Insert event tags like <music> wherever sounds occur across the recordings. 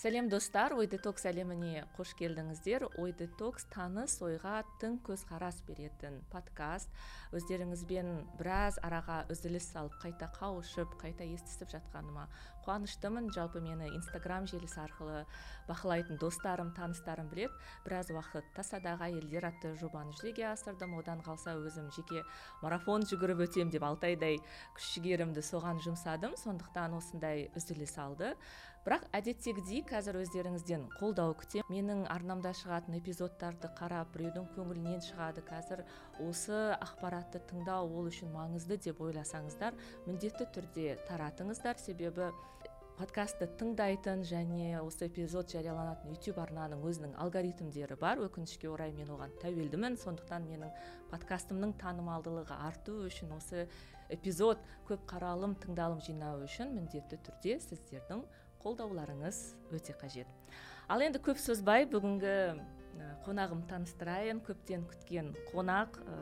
сәлем достар. Ой детокс әлеміне қош келдіңіздер. Ой детокс таныс ойға тың көзқарас беретін подкаст. Өздеріңізбен біраз араға үзіліс салып қайта қауышып қайта естісіп жатқаныма қуаныштымын. Жалпы мені инстаграм желісі арқылы бақылайтын достарым таныстарым білет. біраз уақыт тасадағы әйелдер атты жобаны жүзеге асырдым. Одан қалса өзім жеке марафон жүгіріп өтем деп алты айдай күш жігерімді соған жұмсадым. Сондықтан осындай үзіліс алды. Бірақ әдеттегідей қазір өздеріңізден қолдау күтемін. Менің арнамда шығатын эпизодтарды қарап біреудің көңілінен шығады қазір. Осы ақпаратты тыңдау ол үшін маңызды деп ойласаңыздар міндетті түрде таратыңыздар. Себебі подкастты тыңдайтын және осы эпизод жарияланатын YouTube арнаның өзінің алгоритмдері бар. Өкінішке орай мен оған тәуелдімін. Сондықтан менің подкастымның танымалдылығы арту үшін осы эпизод көп қаралым тыңдалым жинау үшін міндетті түрде сіздердің қолдауларыңыз өте қажет. Ал енді көп созбай бүгінгі қонағым таныстырайын. Көптен күткен қонақ ә,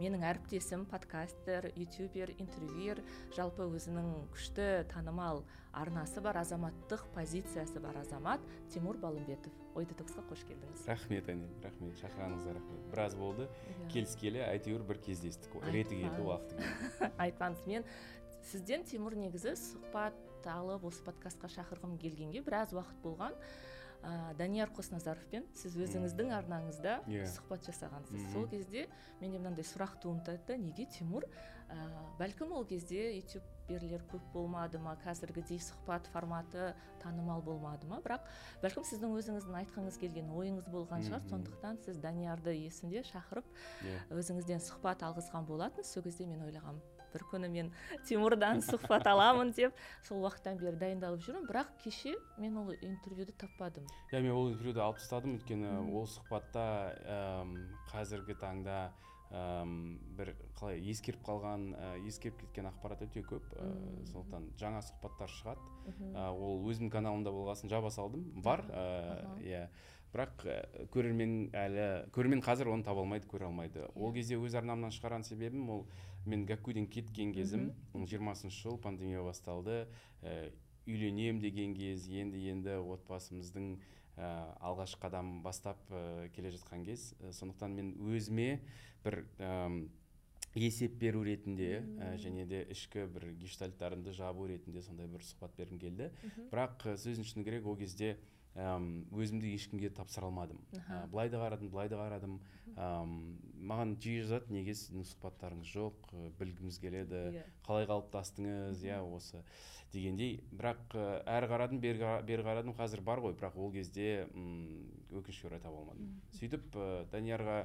менің әріптесім подкастер ютубер интервьюер жалпы өзінің күшті танымал арнасы бар азаматтық позициясы бар азамат тимур балымбетов. Ой детоксқа қош келдіңіз. Рахмет әне рахмет. Шақырғаныңызға рахмет. Біраз болды. Yeah. Иә. келіскелі әйтеуір бір кездестік. Реті келді уақыты келді айтпаңыз. Мен сізден тимур негізі сұхбат алып осы подкастқа шақырғым келгенге біраз уақыт болған ә, данияр қосназаровпен сіз өзіңіздің арнаңызда yeah. Иә. сұхбат жасағансыз mm -hmm. сол кезде менде мынандай сұрақ туындады неге тимур ә, бәлкім ол кезде ютуберлер көп болмады ма қазіргідей сұхбат форматы танымал болмады ма бірақ бәлкім сіздің өзіңіздің айтқыңыз келген ойыңыз болған шығар сондықтан сіз даниярды есімде шақырып yeah. Иә. өзіңізден сұхбат алғызған болатынсыз сол кезде мен ойлағанмын бір күні мен тимурдан сұхбат аламын деп сол уақыттан бері дайындалып жүрмін. Бірақ кеше мен ол интервьюді таппадым. Иә мен ол интервьюді алып тастадым. Өйткені ол сұхбатта қазіргі таңда бір қалай ескеріп қалған ә, ескеріп кеткен ақпарат өте көп. Ә, сондықтан жаңа сұхбаттар шығады. Ол өзімнің каналымда болғасын жаба салдым. Бар иә. Бірақ көрермен әлі көрермен қазір оны таба алмайды көре алмайды. Ол кезде өз арнамнан шығарған себебім ол мен гакуден кеткен кезім. Жиырмасыншы жыл пандемия басталды. Ә, үйленем деген кез енді енді отбасымыздың ә, алғашқы қадам бастап ә, келе жатқан кез. Сондықтан мен өзіме бір есеп беру ретінде ә, және де ішкі бір гештальттарымды жабу ретінде сондай бір сұхбат бергім келді. Бірақ сөздің шыны керек ол кезде өзімді ешкімге тапсыра алмадым. Ә, былай да қарадым былай да қарадым. Әм, маған жиі жазады неге сіздің сұхбаттарыңыз жоқ білгіміз келеді yeah. Иә. қалай қалыптастыңыз иә осы дегендей. Бірақ әрі қарадым бері қарадым қазір бар ғой. Бірақ ол кезде өкінішке орай таба алмадым. Сөйтіп ә, даниярға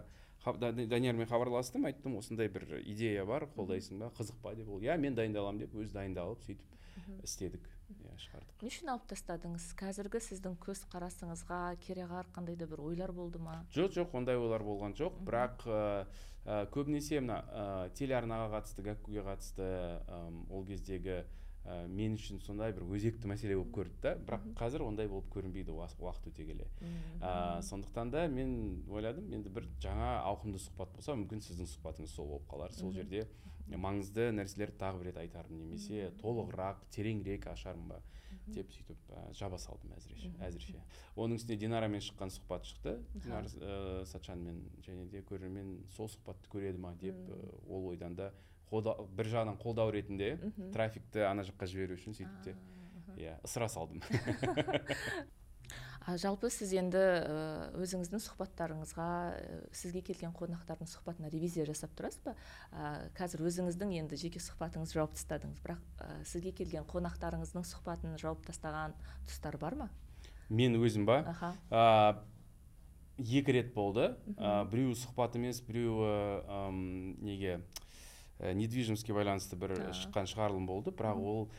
даниярмен хабарластым айттым осындай бір идея бар қолдайсың ба қызық па деп ол. Иә мен дайындаламын деп өзі дайындалып сөйтіп істедік иә шығардық. Не үшін алып тастадыңыз? Қазіргі сіздің көзқарасыңызға кереғар қандай да бір ойлар болды ма? Жоқ жоқ ондай ойлар болған жоқ. Бірақ ә, көбінесе мына ә, телеарнаға қатысты гәккуге қатысты ә, ол кездегі ә, мен үшін сондай бір өзекті мәселе болып көрді да. Бірақ қазір ондай болып көрінбейді уақыт өте келе. Ә, сондықтан да мен ойладым енді бір жаңа ауқымды сұхбат болса мүмкін сіздің сұхбатыңыз сол болып қалар. Сол жерде маңызды нәрселерді тағы бір рет айтармын немесе толығырақ тереңірек ашармын ба деп сөйтіп ә, жаба салдым әзірше әзірше. Оның үстіне динарамен шыққан сұхбат шықты. Динара ә, сатчанмен және де көрермен сол сұхбатты көреді ма деп ол ойдан да бір жағынан қолдау ретінде трафикті ана жаққа жіберу үшін сөйтіп те иә ысыра салдым. А жалпы сіз енді өзіңіздің сұхбаттарыңызға сізге келген қонақтардың сұхбатына ревизия жасап тұрасыз ба? Ә, қазір өзіңіздің енді жеке сұхбатыңызды жауып тастадыңыз. Бірақ ә, сізге келген қонақтарыңыздың сұхбатын жауып тастаған тұстар бар ма? Мен өзім ба? Аха. Екі рет болды. Ә, біреуі сұхбат емес біреуі неге? Ә, недвижимостьке байланысты бір шыққан шығарылым болды. Бірақ ол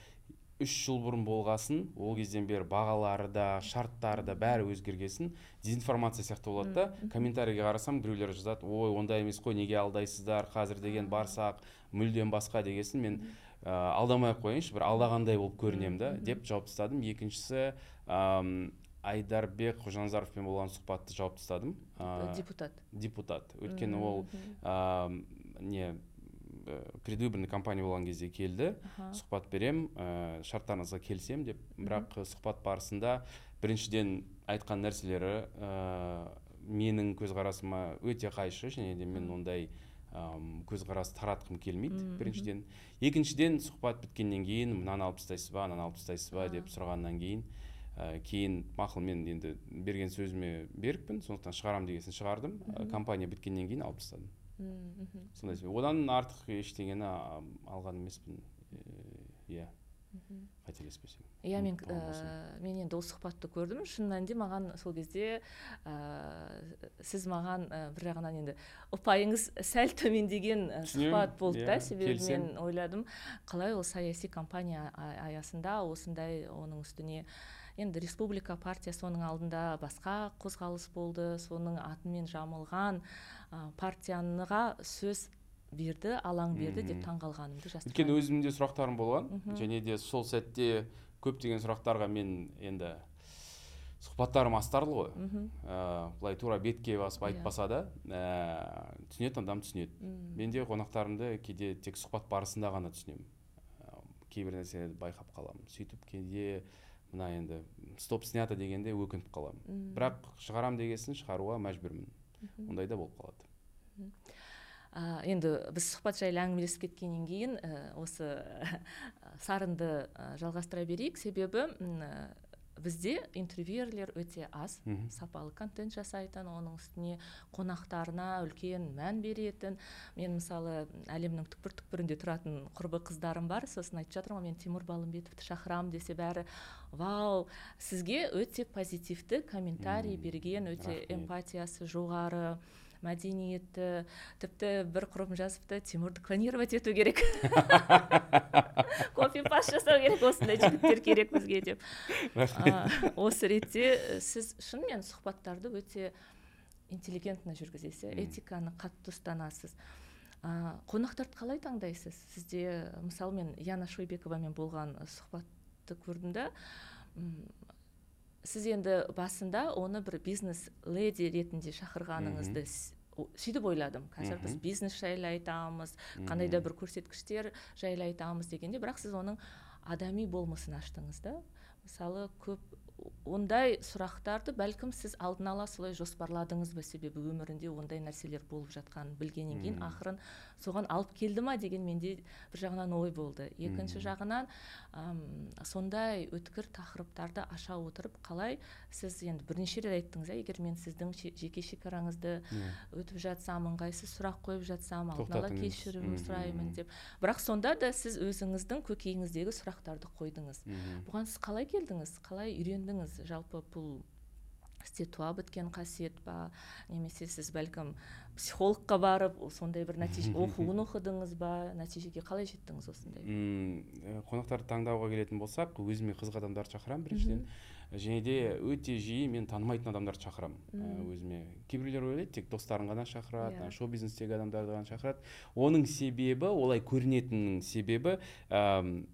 үш жыл бұрын болғасын ол кезден бері бағалары да шарттары да бәрі өзгергесін. Дезинформация сияқты болады да. Комментарийге қарасам біреулер жазады ой ондай емес қой неге алдайсыздар қазір деген барсақ мүлдем басқа дегесін. Мен ә, алдамай ақ қояйыншы бір алдағандай болып көрінемін да деп жауап тастадым екіншісі ә, айдарбек қожаназаровпен болған сұхбатты жауып тастадым ә, депутат. депутат. Өйткені ол ә, не предвыборный кампания болған кезде келді. Сұхбат берем ә, шарттарыңызға келісемін деп. Бірақ э, сұхбат барысында біріншіден айтқан нәрселері ә, менің көзқарасыма өте қайшы және де мен ондай ам, көзқарас таратқым келмейді біріншіден. Екіншіден сұхбат біткеннен кейін мынаны алып тастайсыз ба ананы алып тастайсыз ба? Деп сұрағаннан кейін ә, кейін мақұл мен енді берген сөзіме берікпін сондықтан шығарамын дегесін шығардым. Ә, компания біткеннен кейін алып тастадым. Сондай одан артық ештеңені алған емеспін. Э, иә. Қателеспесем иә мен ә, мен енді ол сұхбатты көрдім. Шын мәнінде маған сол кезде ә, сіз маған ә, бір жағынан енді ұпайыңыз сәл төмендеген сұхбат болды да иә, себебі мен ойладым. Қалай ол саяси кампания а- аясында осындай оның үстіне енді республика партиясы оның алдында басқа қозғалыс болды соның атымен жамылған партияныға сөз берді алаң берді деп таңғалғанымды өйткені жасырмаймын өзімде сұрақтарым болған. Және де сол сәтте көптеген сұрақтарға мен енді сұхбаттарым астарлы ғой. Мхм ә, былай тура бетке басып Иә. айтпаса да ә, түсінетін адам түсінеді. Мен де қонақтарымды кейде тек сұхбат барысында ғана түсінемін. Ә, кейбір нәрселерді байқап қаламын сөйтіп кейде мына енді стоп снято дегенде өкініп қаламын. Бірақ шығарам дегесін шығаруға мәжбүрмін. Ондай да болып қалады. А, енді біз сұхбат жайлы әңгімелесіп кеткеннен кейін ә, осы сарынды ә, жалғастыра берейік. Себебі ә, бізде интервьюерлер өте аз Мгм. сапалы контент жасайтын оның үстіне қонақтарына үлкен мән беретін мен мысалы әлемнің түкпір түкпірінде тұратын құрбы қыздарым бар сосын айтып жатырмын ғой мен тимур балымбетовті шақырамын десе бәрі вау сізге өте позитивті комментарий берген өте рахмет. эмпатиясы жоғары мәдениетті тіпті бір құрбым жазыпты тимурды клонировать ету керек <laughs> копи паст жасау керек осындай жігіттер керек бізге деп. А, осы ретте э, сіз шынымен сұхбаттарды өте интеллигентно жүргізесіз этиканы қатты ұстанасыз. Қонақтарды қалай таңдайсыз? Сізде мысалы мен яна шойбековамен болған сұхбатты көрдім да сіз енді басында оны бір бизнес леди ретінде шақырғаныңызды сөйтіп ойладым. Қазір біз бизнес жайлы айтамыз қандай да бір көрсеткіштер жайлы айтамыз дегенде бірақ сіз оның адами болмысын аштыңыз да. Мысалы көп ондай сұрақтарды бәлкім сіз алдын ала солай жоспарладыңыз ба? Себебі өмірінде ондай нәрселер болып жатқанын білгеннен кейін ақырын соған алып келді ма деген менде бір жағынан ой болды. Екінші жағынан ам, сондай өткір тақырыптарды аша отырып қалай сіз енді бірнеше рет айттыңыз иә егер мен сіздің жеке шекараңызды Иә. өтіп жатсам ыңғайсыз сұрақ қойып жатсам алдын ала кешірім сұраймын деп. Бірақ сонда да сіз өзіңіздің көкейіңіздегі сұрақтарды қойдыңыз. Бұған сіз қалай келдіңіз? Қалай үйрендіңіз? Жалпы бұл сізде туа біткен қасиет па немесе сіз бәлкім психологқа барып сондай бір нәтиже <laughs> оқуын оқыдыңыз ба? Нәтижеге қалай жеттіңіз осындай? М, э, қонақтарды таңдауға келетін болсақ өзіме қызық адамдарды шақырамын біріншіден. Және де өте жиі мен танымайтын адамдарды шақырамын. Ә, Мгм. өзіме кейбіреулер ойлайды тек достарын ғана шақырады Иә. ана шоу бизнестегі адамдарды ғана шақырады. Оның себебі олай көрінетінінің себебі ам,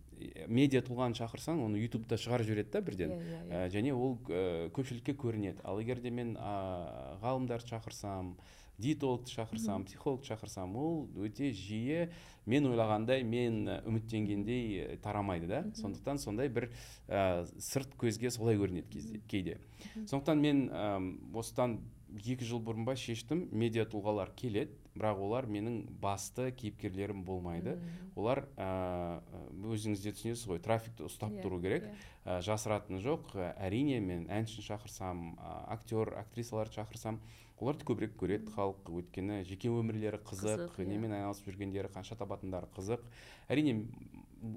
медиа тұлғаны шақырсаң оны ютубта шығарып жібереді да бірден. Иә, иә. Ә, және ол ә, көпшілікке көрінеді. Ал егер де мен ә, ғалымдарды шақырсам диетологты шақырсам психологты шақырсам ол өте жиі мен ойлағандай мен ә, үміттенгендей ә, тарамайды да. Сондықтан сондай бір ә, сырт көзге солай көрінеді кезде кейде. Сондықтан мен әм, осыдан екі жыл бұрын ба шештім. Медиа тұлғалар келеді. Бірақ олар менің басты кейіпкерлерім болмайды. Олар ә, өзіңіз де түсінесіз ғой трафикті ұстап Иә, тұру керек. ә, жасыратыны жоқ. Әрине мен әншіні шақырсам ә, актер актрисаларды шақырсам оларды көбірек көреді халық. Өйткені жеке өмірлері қызық, Қызық, иә. немен айналысып жүргендері қанша табатындары қызық. Әрине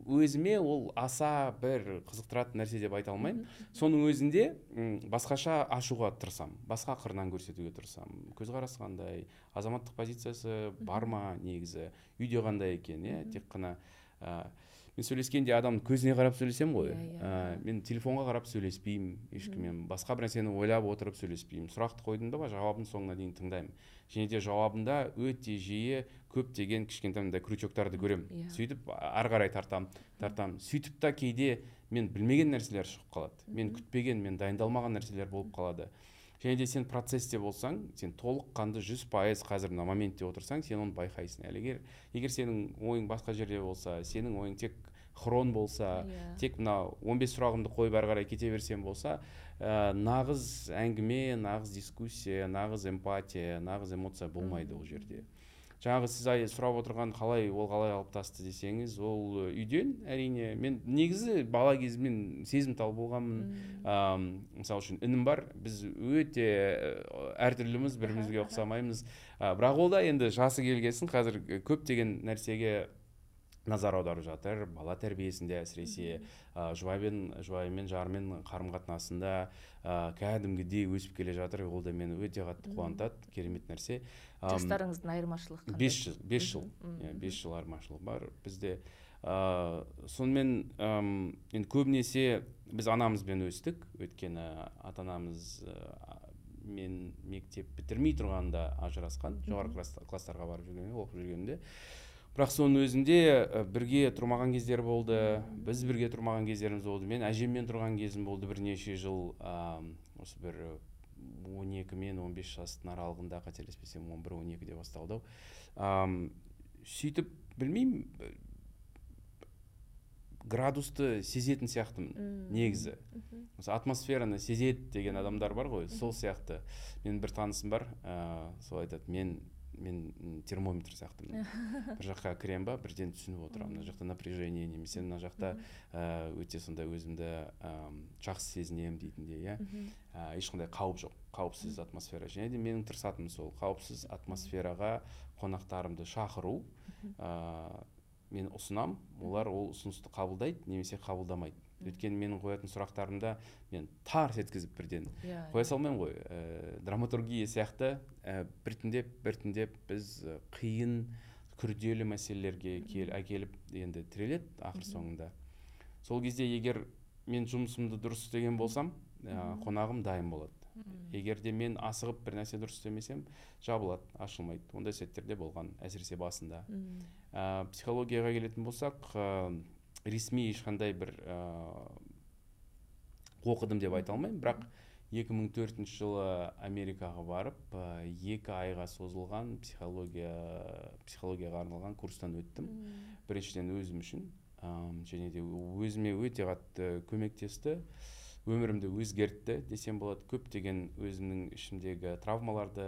өзіме ол аса бір қызықтыратын нәрсе деп айта алмаймын. Соның өзінде басқаша ашуға тырысамын. Басқа қырынан көрсетуге тырысамын. Көзқарасы қандай азаматтық позициясы бар ма негізі? Үйде қандай екен иә? Тек қана ә, мен сөйлескенде адамның көзіне қарап сөйлесемін ғой. Иә, иә. Ә, мен телефонға қарап сөйлеспеймін ешкіммен. Басқа бір нәрсені ойлап отырып сөйлеспеймін. Сұрақты қойдым ба жауабын соңына дейін тыңдаймын. Және де жауабында өте жиі көптеген кішкентай мындай крючоктарды көремін. Иә. сөйтіп ары қарай тартамын тартамын сөйтіп та кейде мен білмеген нәрселер шығып қалады. Мен күтпеген мен дайындалмаған нәрселер болып қалады. Және де сен процессте болсаң сен толыққанды жүз пайыз қазір мына моментте отырсаң сен оны байқайсың. Ал егер егер сенің ойың басқа жерде болса сенің ойың тек хрон болса иә. тек мына 15 сұрағымды қойып ары қарай кете берсем болса ә, нағыз әңгіме нағыз дискуссия нағыз эмпатия нағыз эмоция болмайды ол жерде. Жаңағы сіз ай- сұрап отырған қалай ол қалай қалыптасты десеңіз ол ы, үйден әрине мен негізі бала кезімнен сезімтал болғанмын. Ам, мысалы үшін інім бар біз өте ә, әртүрліміз <laughs> бірімізге Аха, аха. ұқсамаймыз. А, бірақ ол да енді жасы келгесін қазір көптеген нәрсеге назар аударып жатыр. Бала тәрбиесінде әсіресе ә, жұбаймен жұбайымен жарымен қарым қатынасында ә, кәдімгідей өсіп келе жатыр. Ол да мені өте қатты қуантады. Керемет нәрсе. Жастарыңыздың айырмашылығы қандай? бес жыл бес жыл. Иә бес жыл айырмашылығы бар. Бізде ыыы сонымен ым, енді көбінесе біз анамызбен өстік. Өйткені ата анамыз мен мектеп бітірмей тұрғанда ажырасқан. Жоғары класс- класстарға барып жүргенде оқып жүргенде. Бірақ соның өзінде бірге тұрмаған кездер болды біз бірге тұрмаған кездеріміз болды мен әжеммен тұрған кезім болды бірнеше жыл ам, осы бір он екі мен он бес жастың аралығында қателеспесем он бір он екіде басталды ау. Сөйтіп білмеймін градусты сезетін сияқтымын негізі. Осы атмосфераны сезеді деген адамдар бар ғой сол сияқты. Менің бір танысым бар ыыы сол айтады мен мен термометр сияқтымын <laughs> бір жаққа кіремін ба бірден түсініп отырамын. Мына жақта напряжение немесе мына жақта өте сондай өзімді жақсы сезінемін дейтіндей иә. Ешқандай қауіп жоқ қауіпсіз атмосфера. Және де менің тырысатыным сол қауіпсіз атмосфераға қонақтарымды шақыру мен ұсынам олар ол ұсынысты қабылдайды немесе қабылдамайды. Өйткені менің қоятын сұрақтарымда мен тарс еткізіп бірден иә қоя салмаймын ғой. Ә, драматургия сияқты ә, біртіндеп біртіндеп біз ә, қиын күрделі мәселелерге кел, әкеліп енді тіреледі ақыр соңында. Сол кезде егер мен жұмысымды дұрыс істеген болсам ә, қонағым дайын болады. Егер де мен асығып бір нәрсе дұрыс істемесем жабылады ашылмайды. Ондай сәттерде болған әсіресе басында. Ә, психологияға келетін болсақ ә, ресми ешқандай бір ә, оқыдым деп айта алмаймын. Бірақ 2004 жылы америкаға барып ә, екі айға созылған психология психологияға арналған курстан өттім. Біріншіден өзім үшін ам, және де өзіме өте қатты көмектесті. Өмірімді өзгертті десем болады. Көптеген өзімнің ішімдегі травмаларды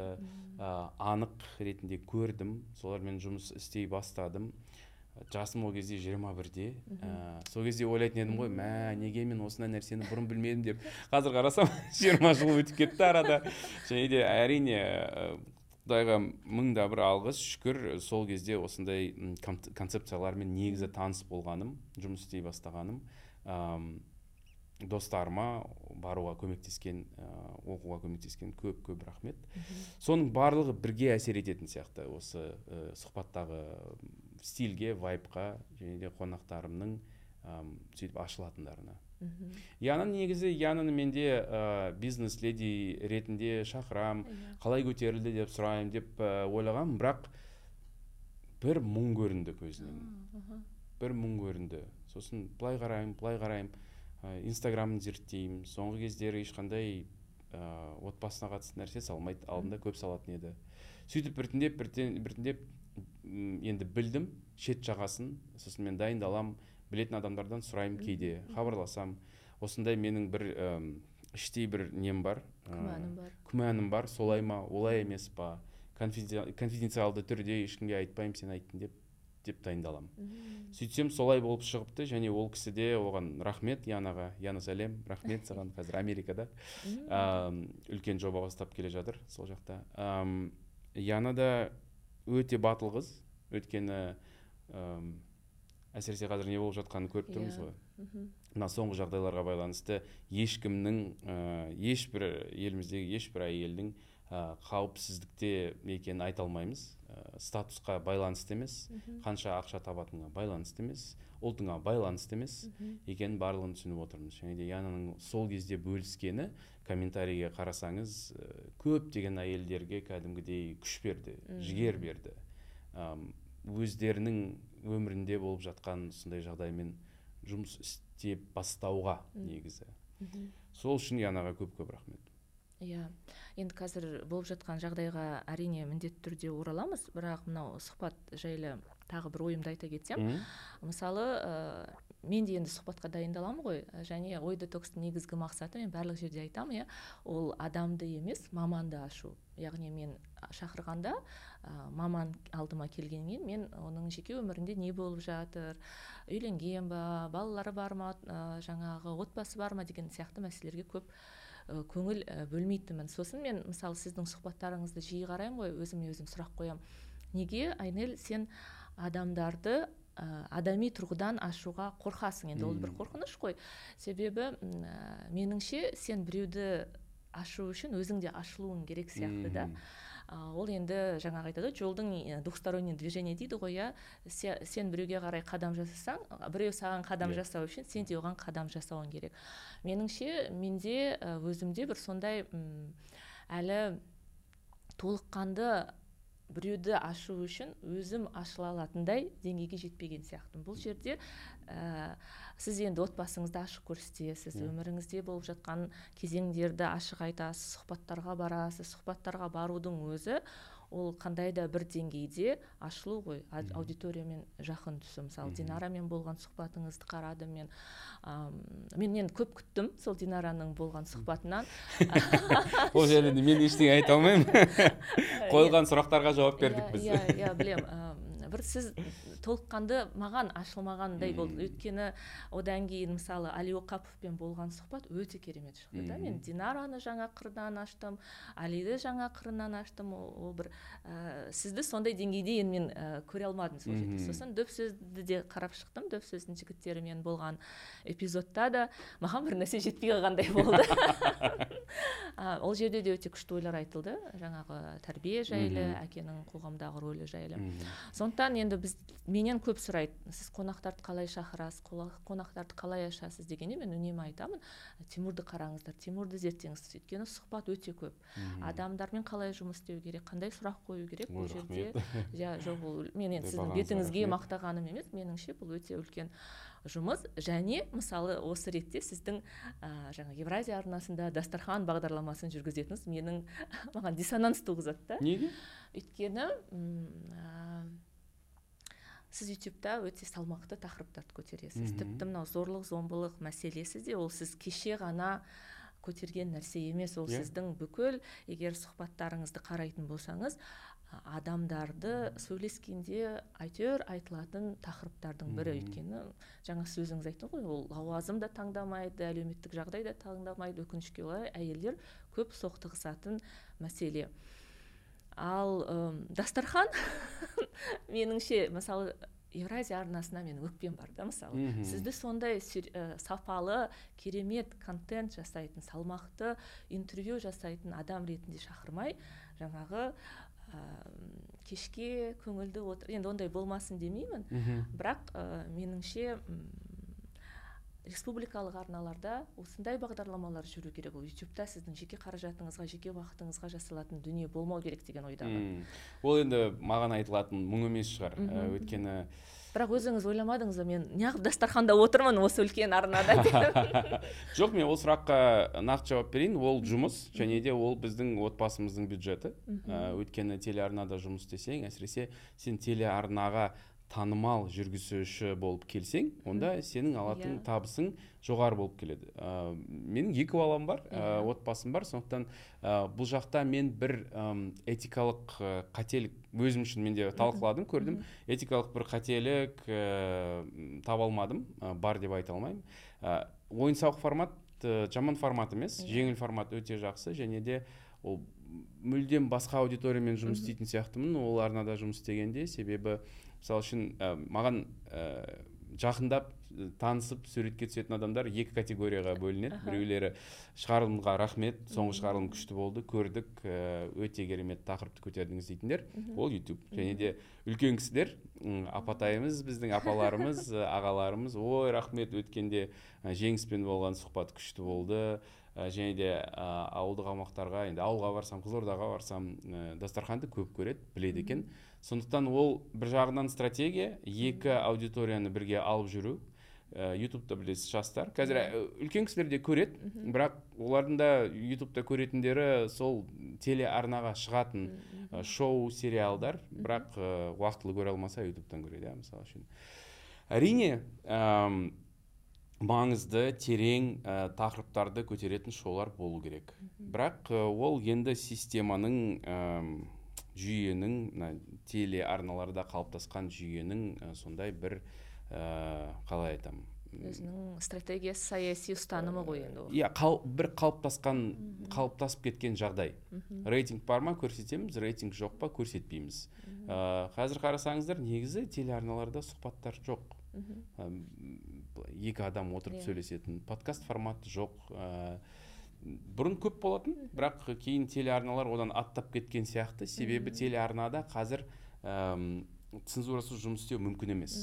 ә, анық ретінде көрдім. Солармен жұмыс істей бастадым. Жасым ол кезде жиырма бірде. Ә, сол кезде ойлайтын едім ғой мә неге мен осындай нәрсені бұрын білмедім деп. Қазір қарасам <laughs> жиырма жыл өтіп кетті арада. Және де әрине ә, құдайға мың да бір алғыс шүкір сол кезде осындай концепциялармен негізі таныс болғаным жұмыс істей бастағаным. Ам, достарыма баруға көмектескен ә, оқуға көмектескен көп көп рахмет. Соның барлығы бірге әсер ететін сияқты осы ә, сұхбаттағы стильге вайбқа және де қонақтарымның сөйтіп ашылатындарына. Мгм. яна негізі янаны менде ә, бизнес леди ретінде шақырам Иә. қалай көтерілді деп сұраймын деп ә, ойлағанмын бірақ бір мұң көрінді көзінен. Бір мұң көрінді. Сосын былай қараймын былай қараймын. Ә, инстаграмын зерттеймін. Соңғы кездері ешқандай ә, отбасына қатысты нәрсе салмайды алдында көп салатын еді. Сөйтіп біртіндеп біртін- біртіндеп енді білдім шет жағасын. Сосын мен дайындаламын білетін адамдардан сұраймын кейде хабарласам. Осындай менің бір іштей бір нем бар. Күмәнім бар. күмәнім бар. Солай ма олай емес па? Конфиденци- конфиденциалды түрде ешкімге айтпаймын сен айттың деп деп дайындаламын. Сөйтсем солай болып шығыпты. Және ол кісі де оған рахмет янаға яна сәлем рахмет <laughs> саған қазір америкада. Үлкен жоба бастап келе жатыр сол жақта. Яна да өте батыл қыз өйткені ам, әсіресе қазір не болып жатқанын көріп тұрмыз Иә. ғой. Мгм. мына соңғы жағдайларға байланысты ешкімнің ә, ешбір еліміздегі ешбір әйелдің ә, қауіпсіздікте екенін айта алмаймыз. Ә, статусқа байланысты емес. Қанша ақша табатыныңа байланысты емес. Ұлтыңа байланысты емес екенін барлығын түсініп отырмыз. Және де янаның сол кезде бөліскені комментарийге қарасаңыз ә, көптеген әйелдерге кәдімгідей күш берді жігер берді. Өздерінің өмірінде болып жатқан сондай жағдаймен жұмыс істеп бастауға негізі. Сол үшін янаға көп көп рахмет. Иә. Енді қазір болып жатқан жағдайға әрине міндетті түрде ораламыз. Бірақ мынау сұхбат жайлы тағы бір ойымды айта кетсем. Мысалы ә, мен де енді сұхбатқа дайындаламын ғой. Және ой детокстың негізгі мақсаты мен барлық жерде айтамын иә. Ол адамды емес маманды ашу. Яғни мен шақырғанда ә, маман алдыма келгеннен мен оның жеке өмірінде не болып жатыр үйленген ба балалары бар ма ә, жаңағы отбасы бар ма деген сияқты мәселелерге көп көңіл бөлмейтінмін. Сосын мен мысалы сіздің сұхбаттарыңызды жиі қараймын ғой өзіме өзім сұрақ қоямын неге айнель сен адамдарды ә, адами тұрғыдан ашуға қорқасың. Енді ол бір қорқыныш қой. Себебі ә, меніңше сен біреуді ашу үшін өзің де ашылуың керек сияқты да. Ол енді жаңағы айтады жолдың двухсторонний движение дейді ғой иә. Сен біреуге қарай қадам жасасаң біреу саған қадам. Иә. жасау үшін сен де оған қадам жасауың керек. Меніңше менде өзімде бір сондай әлі толыққанды біреуді ашу үшін өзім ашыла алатындай деңгейге жетпеген сияқтымын. Бұл жерде ә, сіз енді отбасыңызды ашық көрсетесіз өміріңізде болып жатқан кезеңдерді ашық айтасыз сұхбаттарға барасыз сұхбаттарға барудың өзі ол қандай да бір деңгейде ашылу ғой. Аудиториямен жақын түсу мысалы динарамен болған сұхбатыңызды қарадым мен ә, мен енді көп күттім сол динараның болған сұхбатынан. <laughs> Ол жерде мен ештеңе айта алмаймын. <laughs> Қойылған сұрақтарға жауап бердік біз. иә иә білемін. Бір сіз толыққанды маған ашылмағандай болды. Өйткені одан кейін мысалы али оқаповпен болған сұхбат өте керемет шықты да. Мен динараны жаңа қырынан аштым алиді жаңа қырынан аштым. Ол, бір ә, сізді сондай деңгейде енді мен ә, көре алмадым сол жерде. Сосын дөп сөзді де қарап шықтым. Дөп сөздің жігіттерімен болған эпизодта да маған бір нәрсе жетпей қалғандай болды. <laughs> Ол жерде де өте күшті ойлар айтылды. Жаңағы тәрбие жайлы әкенің қоғамдағы рөлі жайлы. Сондықтан енді біз менен көп сұрайды. Сіз қонақтарды қалай шақырасыз? Қонақтарды қалай ашасыз? дегенде мен үнемі айтамын. Тимурды қараңыздар тимурды зерттеңіз өйткені сұхбат өте көп. Адамдармен қалай жұмыс істеу керек қандай сұрақ қою керек бұл жерде? <laughs> Иә жоқ ол мен енді сіздің бетіңізге мақтағаным емес. Меніңше бұл өте үлкен жұмыс. Және мысалы осы ретте сіздің ә, жаңа евразия арнасында дастархан бағдарламасын жүргізетініңіз менің <laughs> маған диссонанс туғызады да. Неге? Өйткені сіз ютубта өте салмақты тақырыптарды көтересіз. Тіпті мынау зорлық зомбылық мәселесі де ол сіз кеше ғана көтерген нәрсе емес. Ол yeah. Иә. сіздің бүкіл егер сұхбаттарыңызды қарайтын болсаңыз адамдарды сөйлескенде әйтеуір айтылатын тақырыптардың бірі. Өйткені жаңа сіз өзіңіз айттыңыз ғой ол лауазым да таңдамайды әлеуметтік жағдай да таңдамайды. өкінішке орай әйелдер көп соқтығысатын мәселе. Ал ә, дастархан <laughs> меніңше мысалы евразия арнасына менің өкпем бар да мысалы. Сізді сондай ә, сапалы керемет контент жасайтын салмақты интервью жасайтын адам ретінде шақырмай жаңағы ә, кешке көңілді отыр. Енді ондай болмасын демеймін. Бірақ ә, меніңше республикалық арналарда осындай бағдарламалар жүру керек. Ол ютубта сіздің жеке қаражатыңызға жеке уақытыңызға жасалатын дүние болмау керек деген ойдамын. Ол енді маған айтылатын мұң емес шығар. Ә, өйткені бірақ өзіңіз ойламадыңыз ба? Мен неғып дастарханда отырмын осы үлкен арнада <laughs> жоқ мен ол сұраққа нақты жауап берейін. Ол жұмыс және де ол біздің отбасымыздың бюджеті. Ә, өйткені телеарнада жұмыс істесең әсіресе сен телеарнаға танымал жүргізуші болып келсең онда сенің алатын yeah. Иә. табысың жоғары болып келеді. Ә, менің екі балам бар ә, отбасым бар. Сондықтан ә, бұл жақта мен бір ә, этикалық қателік өзім үшін менде талқыладым көрдім. Этикалық бір қателік ә, таба алмадым ә, бар деп айта алмаймын. Ә, ойын сауық формат ә, жаман формат емес yeah. Иә. жеңіл формат өте жақсы. Және де ол мүлдем басқа аудиториямен жұмыс істейтін сияқтымын. Ол арнада жұмыс істегенде. Себебі мысалы үшін ә, маған ә, жақындап танысып суретке түсетін адамдар екі категорияға бөлінеді. Біреулері шығарылымға рахмет соңғы шығарылым күшті болды көрдік өте керемет тақырыпты көтердіңіз дейтіндер. Ол ютуб және де үлкен кісілер апатайымыз біздің апаларымыз <laughs> ағаларымыз ой рахмет өткенде жеңіспен болған сұхбат күшті болды. Және де ауылдық аумақтарға енді ауылға барсам қызылордаға барсам дастарханды көп көреді біледі екен. Сондықтан ол бір жағынан стратегия екі аудиторияны бірге алып жүру. Ә, ютубта білесіз жастар. Қазір ә, үлкен кісілер де көреді бірақ олардың да ютубта көретіндері сол телеарнаға шығатын ә, шоу сериалдар. Бірақ ә, уақытылы көре алмаса ютубтан көреді иә мысалы үшін. Әрине әм, маңызды терең ә, тақырыптарды көтеретін шоулар болу керек. Бірақ ә, ол енді системаның жүйенің мына телеарналарда қалыптасқан жүйенің ә, сондай бір ә, қалай айтамын өзінің стратегиясы саяси ұстанымы ғой енді ол. Иә қал, бір қалыптасқан қалыптасып кеткен жағдай. Рейтинг бар ма көрсетеміз рейтинг жоқ па көрсетпейміз. Ә, қазір қарасаңыздар негізі телеарналарда сұхбаттар жоқ. Ә, екі адам отырып Иә. сөйлесетін подкаст форматы жоқ. Ә, бұрын көп болатын бірақ кейін телеарналар одан аттап кеткен сияқты. Себебі телеарнада қазір әм, цензурасыз жұмыс істеу мүмкін емес.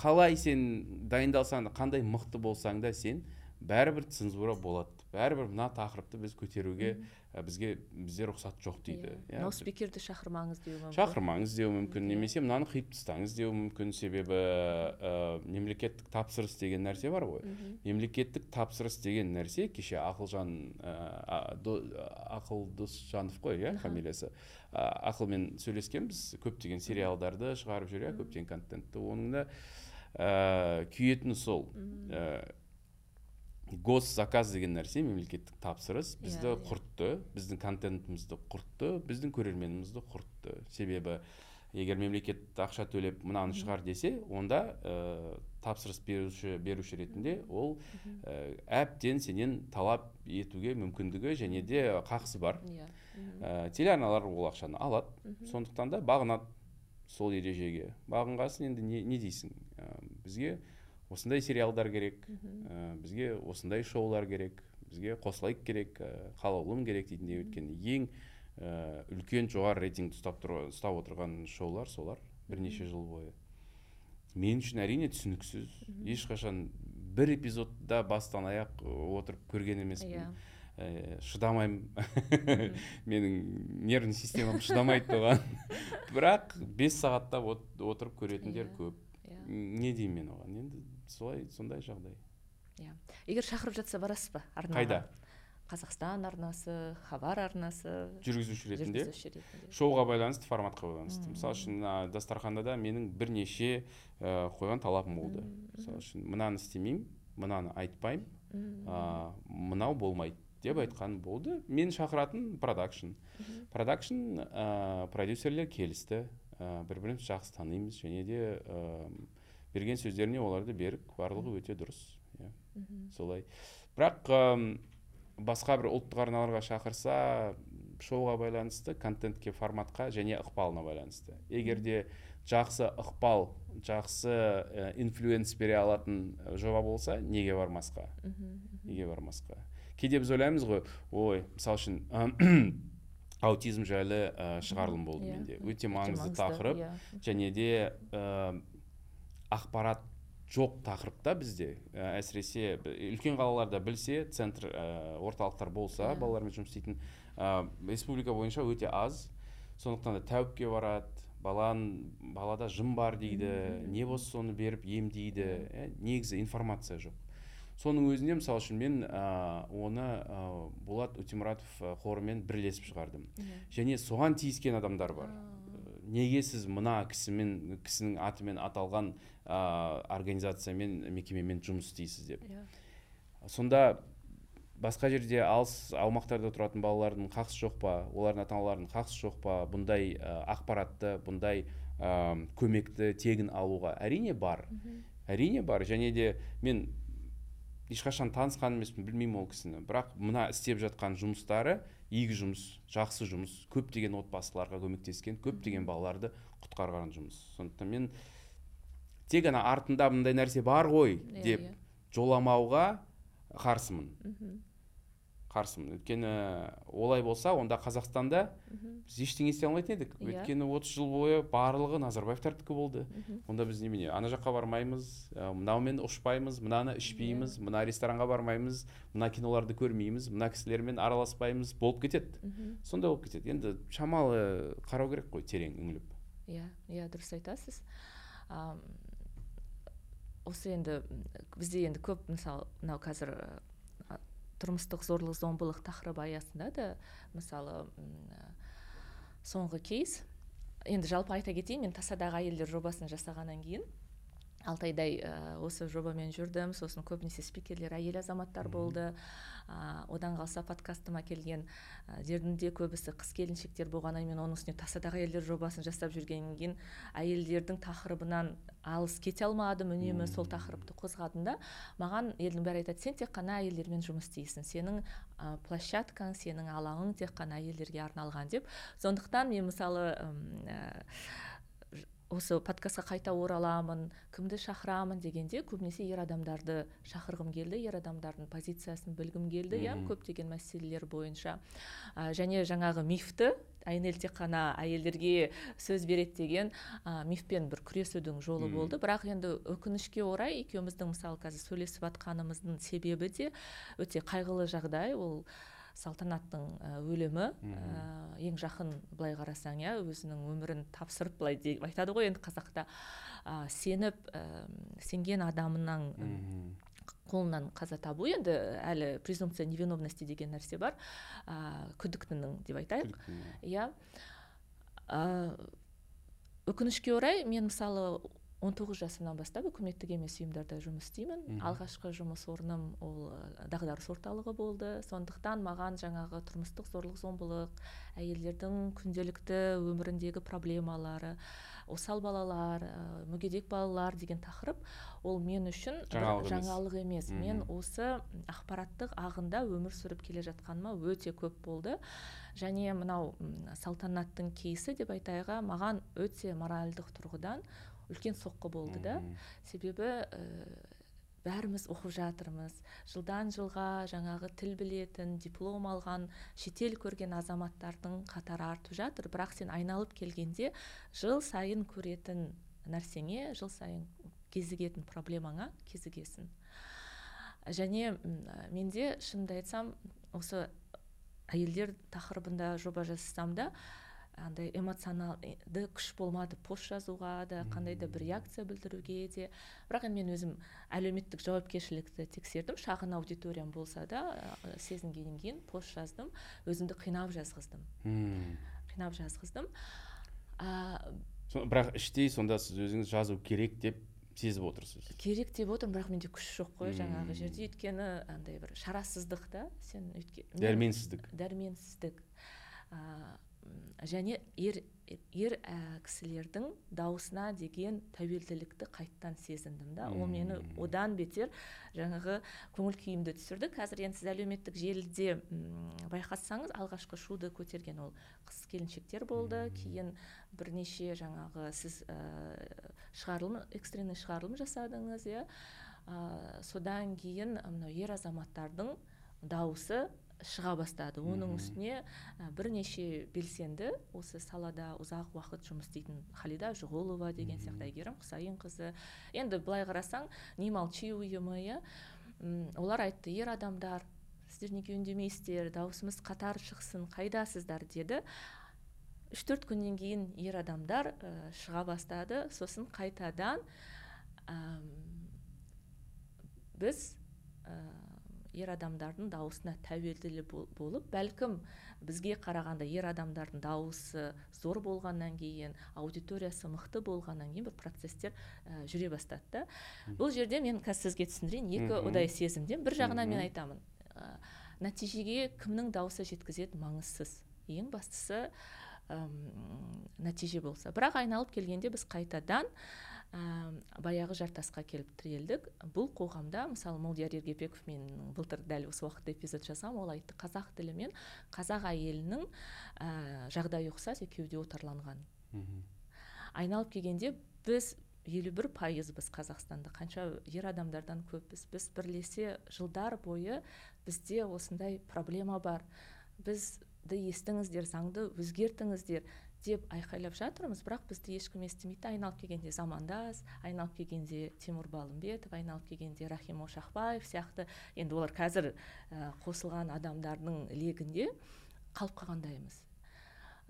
Қалай сен дайындалсаң да қандай мықты болсаң да сен бәрібір цензура болады. Бәрібір мына тақырыпты біз көтеруге бізге бізде рұқсат жоқ дейді. Иә. Иә, мынау спикерді шақырмаңыз деуі мүмкін. Шақырмаңыз деуі мүмкін. Немесе мынаны қиып тастаңыз деуі мүмкін. Себебі ә, мемлекеттік тапсырыс деген нәрсе бар ғой. Мемлекеттік тапсырыс деген нәрсе кеше ақылжан ә, ақыл досжанов қой иә фамилиясы. А, ақылмен сөйлескенбіз. Көптеген сериалдарды шығарып жүр иә көптеген контентті. Оның да ә, күйетіні сол. Ә, госзаказ деген нәрсе мемлекеттік тапсырыс. Бізді Иә, иә. құртты біздің контентімізді құртты біздің көрерменімізді құртты. Себебі егер мемлекет ақша төлеп мынаны шығар десе онда ә, тапсырыс беруші беруші ретінде ол ә, әбден сенен талап етуге мүмкіндігі және де қақысы бар. Иә ә, телеарналар ол ақшаны алады. Сондықтан да бағынады сол ережеге. Бағынғасын енді не, не дейсің? Ә, бізге осындай сериалдар керек ә, бізге осындай шоулар керек бізге қосылайық керек ә, қалаулым керек дейтіндей өйткені ең ә, үлкен жоғары рейтинг ұстап, ұстап отырған шоулар солар бірнеше жыл бойы. Мен үшін әрине түсініксіз. Ешқашан бір эпизодта бастан аяқ отырып көрген емеспін. Иә. Ә, шыдамаймын. <laughs> Менің нервный системам шыдамайды оған. <laughs> Бірақ бес сағаттап от- отырып көретіндер Иә. көп. Иә. Не деймін мен оған. Енді солай сондай жағдай. Иә. Егер шақырып жатса барасыз ба арнаға? Қайда? Қазақстан арнасы хабар арнасы. Жүргізуші ретінде? Шоуға байланысты форматқа байланысты. Мысалы үшін дастарханда да менің бірнеше ә, қойған талабым болды. Мысалы үшін мынаны істемеймін мынаны айтпаймын ә, мынау болмайды деп айтқан болды. Мен шақыратын продакшн. Продакшн ә, продюсерлер келісті. Ә, бір бірімізді жақсы танимыз. Және де ә, берген сөздеріне оларды берік барлығы өте дұрыс иә солай. Бірақ басқа бір ұлттық арналарға шақырса шоуға байланысты контентке форматқа және ықпалына байланысты. Егер де жақсы ықпал жақсы ә, инфлюенс бере алатын жоба болса неге бармасқа? Неге бармасқа? Кейде біз ойлаймыз ғой ой мысалы үшін <clears throat> аутизм жайлы ә, шығарылым болды Иә. менде Өте өте маңызды маңызды, тақырып. иә. және де ә, ақпарат жоқ тақырыпта бізде. Ә, әсіресе үлкен қалаларда білсе центр ә, орталықтар болса балалармен жұмыс істейтін ә, республика бойынша өте аз. Сондықтан да тәуіпке барады балан балада жын бар дейді не болса соны беріп емдейді ә, негізі информация жоқ. Соның өзінде мысалы үшін мен ә, оны ә, болат өтемұратов ә, қорымен бірлесіп шығардым. Және соған тиіскен адамдар бар. Неге сіз мына кісімен кісінің атымен аталған ә, организациямен мекемемен жұмыс істейсіз деп? Иә. Сонда басқа жерде алыс аумақтарда тұратын балалардың қақысы жоқ па? Олардың ата аналарының қақысы жоқ па? Бұндай ә, ақпаратты бұндай ә, көмекті тегін алуға әрине бар. Әрине бар. Және де мен ешқашан танысқан емеспін білмеймін ол кісіні. Бірақ мына істеп жатқан жұмыстары игі жұмыс жақсы жұмыс көптеген отбасыларға көмектескен көптеген балаларды құтқарған жұмыс. Сондықтан мен тек қана артында мындай нәрсе бар ғой Иә, деп иә. жоламауға қарсымын. Қарсымын. Өйткені олай болса онда қазақстанда біз ештеңе істей алмайтын едік. Иә. өйткені 30 жыл бойы барлығы назарбаевтардікі болды. Онда біз немене ана жаққа бармаймыз ә, мынаумен ұшпаймыз мынаны ішпейміз Иә. мына ресторанға бармаймыз мына киноларды көрмейміз мына кісілермен араласпаймыз болып кетеді. Сондай болып кетеді. Енді шамалы қарау керек қой терең үңіліп. Иә иә дұрыс айтасыз. Осы енді бізде енді көп мысалы мынау қазір тұрмыстық зорлық зомбылық тақырыбы аясында да мысалы соңғы кейс. Енді жалпы айта кетейін мен тасадағы әйелдер жобасын жасағаннан кейін алты айдай ә, осы жобамен жүрдім. Сосын көбінесе спикерлер әйел азаматтар болды. Ә, одан қалса подкастыма келген ә, көбісі қыз келіншектер болғаннан мен оның үстіне тасадағы әйелдер жобасын жасап жүргеннен кейін әйелдердің тақырыбынан алыс кете алмадым үнемі сол тақырыпты қозғадым да. Маған елдің бәрі айтады сен тек қана әйелдермен жұмыс істейсің сенің ә, площадкаң сенің алаңың тек қана әйелдерге арналған деп. Сондықтан мен мысалы осы подкастқа қайта ораламын кімді шақырамын дегенде көбінесе ер адамдарды шақырғым келді ер адамдардың позициясын білгім келді иә көптеген мәселелер бойынша. Ә, және жаңағы мифті айнель тек қана әйелдерге сөз береді деген ә, мифпен бір күресудің жолы болды. Бірақ енді өкінішке орай екеуміздің мысалы қазір сөйлесіп жатқанымыздың себебі де өте қайғылы жағдай. Ол салтанаттың өлімі ә, ең жақын былай қарасаң иә өзінің өмірін тапсырып былай деп айтады ғой енді қазақта. Ә, сеніп ә, сенген адамының қолынан қаза табу енді әлі презумпция невиновности деген нәрсе бар. Ә, күдіктінің деп айтайық. Иә. Өкінішке орай мен мысалы 19 жасымнан бастап үкіметтік емес ұйымдарда жұмыс істеймін. Алғашқы жұмыс орным ол дағдарыс орталығы болды. Сондықтан маған жаңағы тұрмыстық зорлық зомбылық әйелдердің күнделікті өміріндегі проблемалары осал балалар мүгедек балалар деген тақырып ол мен үшін жаңалық, жаңалық емес. Мен осы ақпараттық ағында өмір сүріп келе жатқаныма өте көп болды. Және мынау салтанаттың кейсі деп айтайық маған өте моральдық тұрғыдан үлкен соққы болды да. Себебі ә, бәріміз оқып жатырмыз. Жылдан жылға жаңағы тіл білетін диплом алған шетел көрген азаматтардың қатары артып жатыр. Бірақ сен айналып келгенде жыл сайын көретін нәрсеңе жыл сайын кезігетін проблемаңа кезігесің. Және менде шынымды айтсам осы әйелдер тақырыбында жоба жасасам да андай эмоционалды күш болмады пост жазуға да қандай да бір реакция білдіруге де. Бірақ енді мен өзім әлеуметтік жауапкершілікті тексердім шағын аудиториям болса да сезінгеннен кейін пост жаздым өзімді қинап жазғыздым. Қинап жазғыздым. А, бірақ іштей сонда сіз өзіңіз жазу керек деп сезіп отырсыз? Керек деп отырмын бірақ менде күш жоқ қой жаңағы жерде. Өйткені андай бір шарасыздық та сен өйткені дәрменсіздік. Дәрменсіздік. Және ер ер ә, кісілердің дауысына деген тәуелділікті қайттан сезіндім да. Ол мені одан бетер жаңағы көңіл күйімді түсірді. Қазір енді сіз әлеуметтік желіде байқасаңыз алғашқы шуды көтерген ол қыз келіншектер болды. Кейін бірнеше жаңағы сіз ә, шығарылым экстренный шығарылым жасадыңыз иә. Ә, содан кейін мынау ер азаматтардың дауысы шыға бастады. Оның үстіне бірнеше белсенді осы салада ұзақ уақыт жұмыс істейтін халида жығұлова деген сияқты әйгерім құсайынқызы. Енді былай қарасаң не молчи ұйымы иә? Олар айтты ер адамдар сіздер неге үндемейсіздер? Дауысымыз қатар шықсын қайдасыздар? деді. Үш төрт күннен кейін ер адамдар ә, шыға бастады. Сосын қайтадан ә, біз ер адамдардың дауысына тәуелді болып бәлкім бізге қарағанда ер адамдардың дауысы зор болғаннан кейін аудиториясы мықты болғаннан кейін бір процесстер ә, жүре бастады да. Бұл жерде мен қазір сізге түсіндірейін екі ұдай сезімдемін бір жағынан мен айтамын. Ә, нәтижеге кімнің дауысы жеткізеді маңызсыз. Ең бастысы ә, нәтиже болса. Бірақ айналып келгенде біз қайтадан ә, баяғы жартасқа келіп тірелдік. Бұл қоғамда мысалы молдияр ергебеков мен былтыр дәл осы уақытта эпизод жазғам ол айтты қазақ тілі мен қазақ әйелінің ә, жағдайы ұқсас екеуі де отарланған айналып келгенде біз елу бір пайызбыз қазақстанда. Қанша ер адамдардан көппіз. Біз бірлесе жылдар бойы бізде осындай проблема бар. Бізді естіңіздер заңды өзгертіңіздер. Деп айқайлап жатырмыз. Бірақ бізді ешкім естімейді. Айналып келгенде замандас айналып келгенде тимур балымбетов айналып келгенде рахим ошақбаев сияқты. Енді олар қазір ә, қосылған адамдардың легінде қалып қалғандаймыз.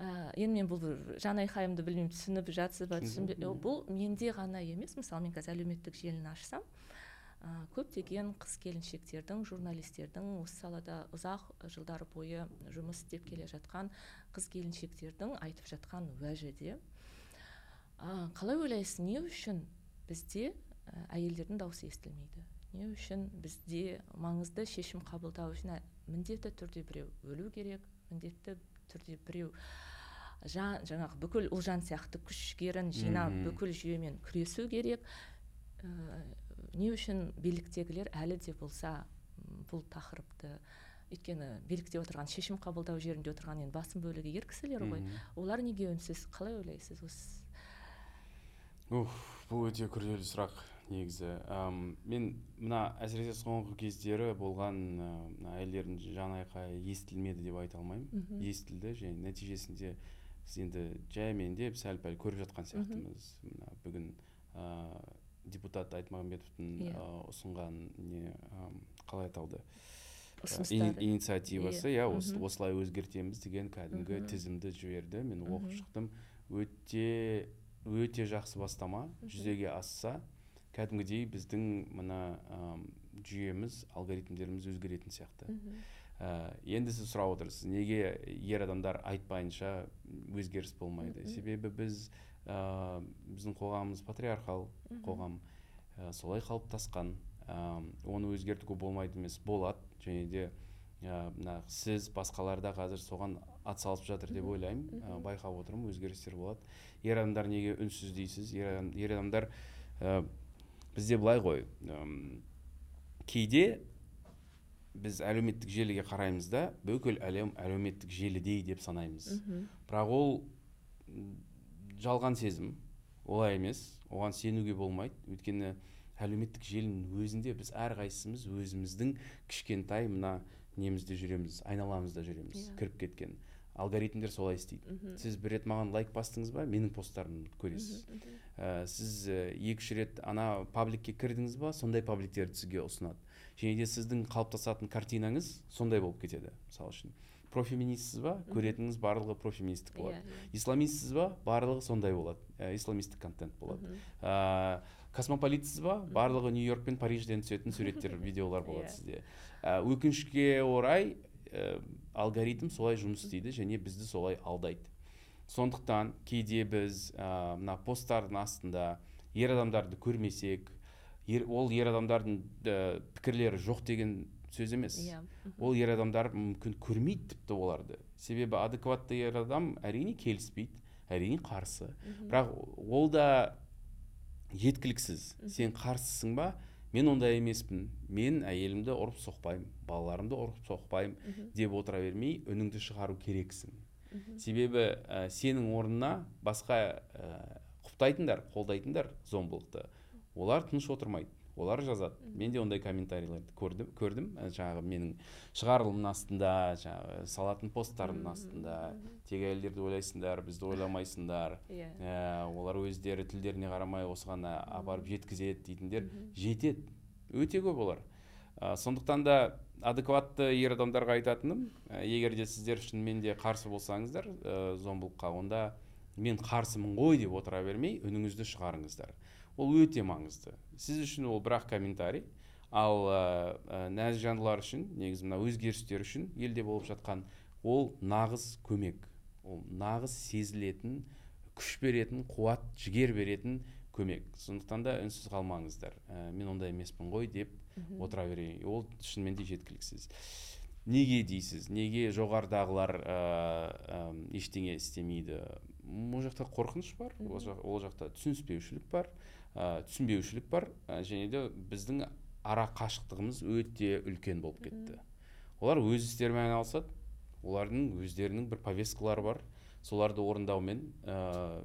Ә, енді мен бұл жан айқайымды білмеймін түсініп жатсыз ба түсінбе бұл менде ғана емес. Мысалы мен қазір әлеуметтік желіні ашсам ә, көптеген қыз келіншектердің журналистердің осы салада ұзақ жылдар бойы жұмыс істеп келе жатқан қыз келіншектердің айтып жатқан уәжі де. Ә, қалай ойлайсыз не үшін бізде әйелдердің дауысы естілмейді? Не үшін бізде маңызды шешім қабылдау үшін міндетті түрде біреу өлу керек міндетті түрде біреу жан жаңағы бүкіл ұлжан сияқты күш жігерін жинап бүкіл жүйемен күресу керек. Ә, не үшін биліктегілер әлі де болса бұл тақырыпты өйткені билікте отырған шешім қабылдау жерінде отырған енді басым бөлігі ер кісілер ғой. Олар неге үнсіз? Қалай ойлайсыз осы? Уф бұл өте күрделі сұрақ негізі. Әм, мен мына әсіресе соңғы кездері болған мына әйелдердің жан айқайы естілмеді деп айта алмаймын. Естілді және нәтижесінде біз енді жаймендеп сәл пәл көріп жатқан сияқтымыз. Мына бүгін ә, депутат айтмағамбетовтің yeah. Иә. ұсынған не қалай аталды? Инициативасы иә. yeah, осылай өзгертеміз деген кәдімгі тізімді жіберді. Мен оқып шықтым. Өте өте жақсы бастама. Жүзеге асса кәдімгідей біздің мына жүйеміз алгоритмдеріміз өзгеретін сияқты. Ә, енді сіз сұрап отырсыз неге ер адамдар айтпайынша өзгеріс болмайды? Себебі біз ә, біздің қоғамымыз патриархал қоғам. Ә, солай қалыптасқан. Ә, оны өзгертуге болмайды емес болады және де мына сіз басқалар да қазір соған атсалысып жатыр деп ойлаймын. Ә, байқап отырмын өзгерістер болады. Ер адамдар неге үнсіз дейсіз? Ер, адамдар ә, бізде былай ғой. Ә, кейде біз әлеуметтік желіге қараймыз да бүкіл әлем әлеуметтік желідей деп санаймыз. Бірақ ол жалған сезім. Олай емес оған сенуге болмайды. Өйткені әлеуметтік желінің өзінде біз әрқайсымыз өзіміздің кішкентай мына немізде жүреміз айналамызда жүреміз yeah. Иә. кіріп кеткен. Алгоритмдер солай істейді. Сіз бір рет маған лайк бастыңыз ба? Менің посттарымды көресіз. Ә, сіз екі үш рет ана пабликке кірдіңіз ба? сондай пабликтерді сізге ұсынады. Және де сіздің қалыптасатын картинаңыз сондай болып кетеді мысалы үшін. Профеминистсіз ба? Көретініңіз барлығы профеминистік болады. yeah, иә, исламистсіз ба? Барлығы сондай болады. Ә, исламистік контент болады. Ә, космополитсіз ба? Барлығы нью йорк пен парижден түсетін <laughs> суреттер видеолар болады yeah. Иә. сізде. Ә, өкінішке орай ә, алгоритм солай жұмыс істейді және бізді солай алдайды. Сондықтан кейде біз ә, мына посттардың астында ер адамдарды көрмесек ер, ол ер адамдардың ә, пікірлері жоқ деген сөз емес. Yeah. Иә, ол ер адамдар мүмкін көрмейді тіпті оларды. Себебі адекватты ер адам әрине келіспейді әрине қарсы. Бірақ ол да жеткіліксіз. Сен қарсысың ба? Мен ондай емеспін. Мен әйелімді ұрып соқпаймын балаларымды ұрып соқпаймын деп отыра бермей үніңді шығару керексің. Себебі ә, сенің орнына басқа ә, құптайтындар қолдайтындар зомбылықты. Олар тыныш отырмайды олар жазады. Мен де ондай комментарийлерді көрдім көрдім. Жаңағы менің шығарылымның астында жаңағы салатын посттардың астында тек әйелдерді ойлайсыңдар бізді ойламайсыңдар. <laughs> Иә. Yeah. олар өздері тілдеріне қарамай осыған апарып жеткізеді дейтіндер жетеді. Өте көп олар. Ә, сондықтан да адекватты ер адамдарға айтатыным ә, егер де сіздер шынымен де қарсы болсаңыздар ә, зомбылыққа онда мен қарсымын ғой деп отыра бермей үніңізді шығарыңыздар. Ол өте маңызды. Сіз үшін ол бірақ комментарий. Ал ә, ә, нәзік жандылар үшін негізі мына өзгерістер үшін елде болып жатқан ол нағыз көмек. Ол нағыз сезілетін күш беретін қуат жігер беретін көмек. Сондықтан да үнсіз қалмаңыздар. Ә, мен ондай емеспін ғой деп отыра берейін. Ол шынымен де жеткіліксіз. Неге дейсіз? Неге жоғарыдағылар ә, ә, ештеңе істемейді? Ол жақта қорқыныш бар. Ол жақта түсініспеушілік бар. Ә, түсінбеушілік бар ә, және де біздің ара қашықтығымыз өте үлкен болып кетті. Олар өз істерімен айналысады олардың өздерінің бір повесткалары бар. Соларды орындаумен ә,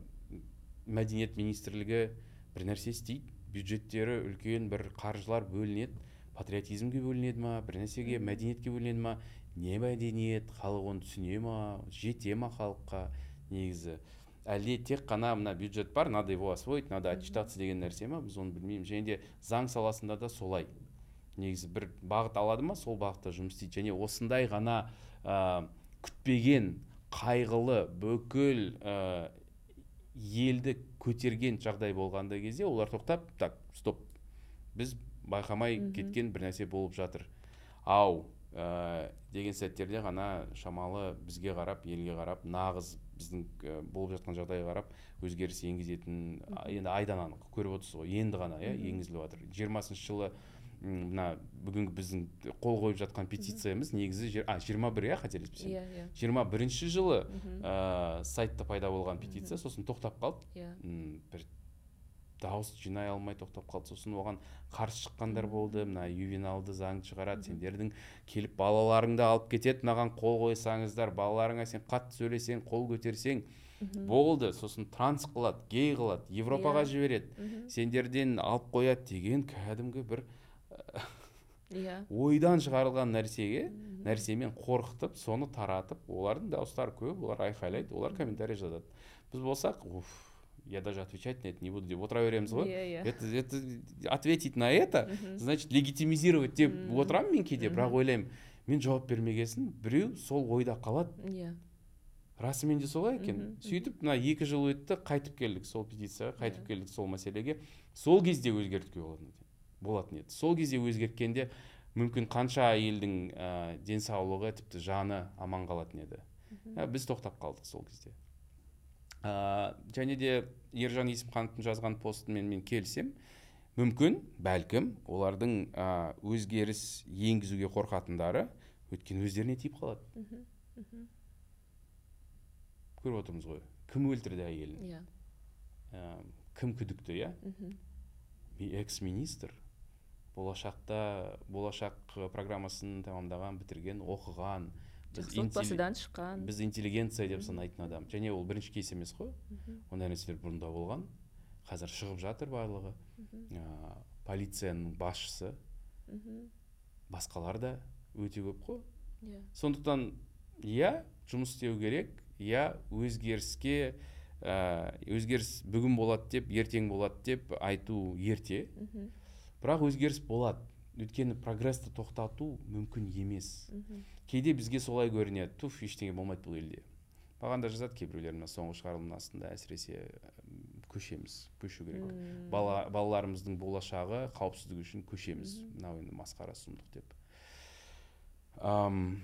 мәдениет министрлігі бір нәрсе істейді бюджеттері үлкен бір қаржылар бөлінеді патриотизмге бөлінеді ма бір нәрсеге мәдениетке бөлінеді ма не мәдениет халық оны түсіне ма жете ма халыққа негізі. Әлде тек қана мына бюджет бар надо его освоить надо отчитаться деген нәрсе ма біз оны білмейміз және де заң саласында да солай. Негізі бір бағыт алады ма? Сол бағытта жұмыс істейді. Және осындай ғана ә, күтпеген қайғылы бүкіл ә, елді көтерген жағдай болғанда кезде олар тоқтап так стоп. Біз байқамай кеткен бір нәрсе болып жатыр. Ау! Ә, деген сәттерде ғана шамалы бізге қарап елге қарап нағыз біздің ә, болып жатқан жағдайға қарап өзгеріс енгізетін енді айдан анық көріп отырсыз ғой енді ғана иә енгізіліп жатыр. жиырмасыншы жылы мына бүгінгі біздің қол қойып жатқан петициямыз негізі а жиырма бір иә қателеспесем. Иә иә. жиырма бірінші жылы ә, сайтта пайда болған петиция сосын тоқтап қалды. Иә. Бір дауыс жинай алмай тоқтап қалды. Сосын оған қарсы шыққандар болды. Мына ювеналды заң шығарады. Сендердің келіп балаларыңды алып кетеді. Мынаған қол қойсаңыздар балаларыңа сен қатты сөйлесең қол көтерсең болды. Сосын транс қылады гей қылады европаға Иә. жібереді. Сендерден алып қояды деген кәдімгі бір иә. ойдан шығарылған нәрсеге нәрсемен қорқытып соны таратып олардың дауыстары көп олар айқайлайды олар комментарий жазады. Біз болсақ уф я даже отвечать на это не буду. Отыра береміз ғой иә иә это, это ответить на это значит легитимизировать деп отырамын мен кейде бірақ ойлаймын мен жауап бермегесін біреу сол ойда қалады. Иә. Расымен де солай екен. Мгм, сөйтіп мына екі жыл өтті қайтып келдік сол петицияға қайтып Иә. келдік сол мәселеге. Сол кезде өзгертуге болатын еді болатын еді сол кезде өзгерткенде мүмкін қанша әйелдің ә, денсаулығы тіпті жаны аман қалатын еді. Ә, біз тоқтап қалдық сол кезде. Ә, және де ержан есімхановтың жазған постымен мен келісем мүмкін бәлкім олардың ә, өзгеріс енгізуге қорқатындары өйткені өздеріне тиіп қалады. Көріп отырмыз ғой. Кім өлтірді әйелін? Иә. Ә, кім күдікті иә? Экс министр болашақта болашақ программасын тәмамдаған бітірген оқыған жақсы отбасыдан шыққан. біз интеллигенция деп санайтын адам. Және ол бірінші кейс емес қой. Ондай нәрселер бұрында болған. Қазір шығып жатыр барлығы. Ә, полицияның басшысы. Басқалар да өте көп қой. Иә. Сондықтан иә жұмыс істеу керек иә өзгеріске ә, өзгеріс бүгін болады деп ертең болады деп айту ерте. Бірақ өзгеріс болады. Өйткені прогрессті тоқтату мүмкін емес. Кейде бізге солай көрінеді. Туф ештеңе болмайды бұл елде. Маған да жазады кейбіреулер мына соңғы шығарылымның астында әсіресе көшеміз көшу керек бала балаларымыздың болашағы қауіпсіздігі үшін көшеміз. Мынау енді масқара сұмдық деп. Ам,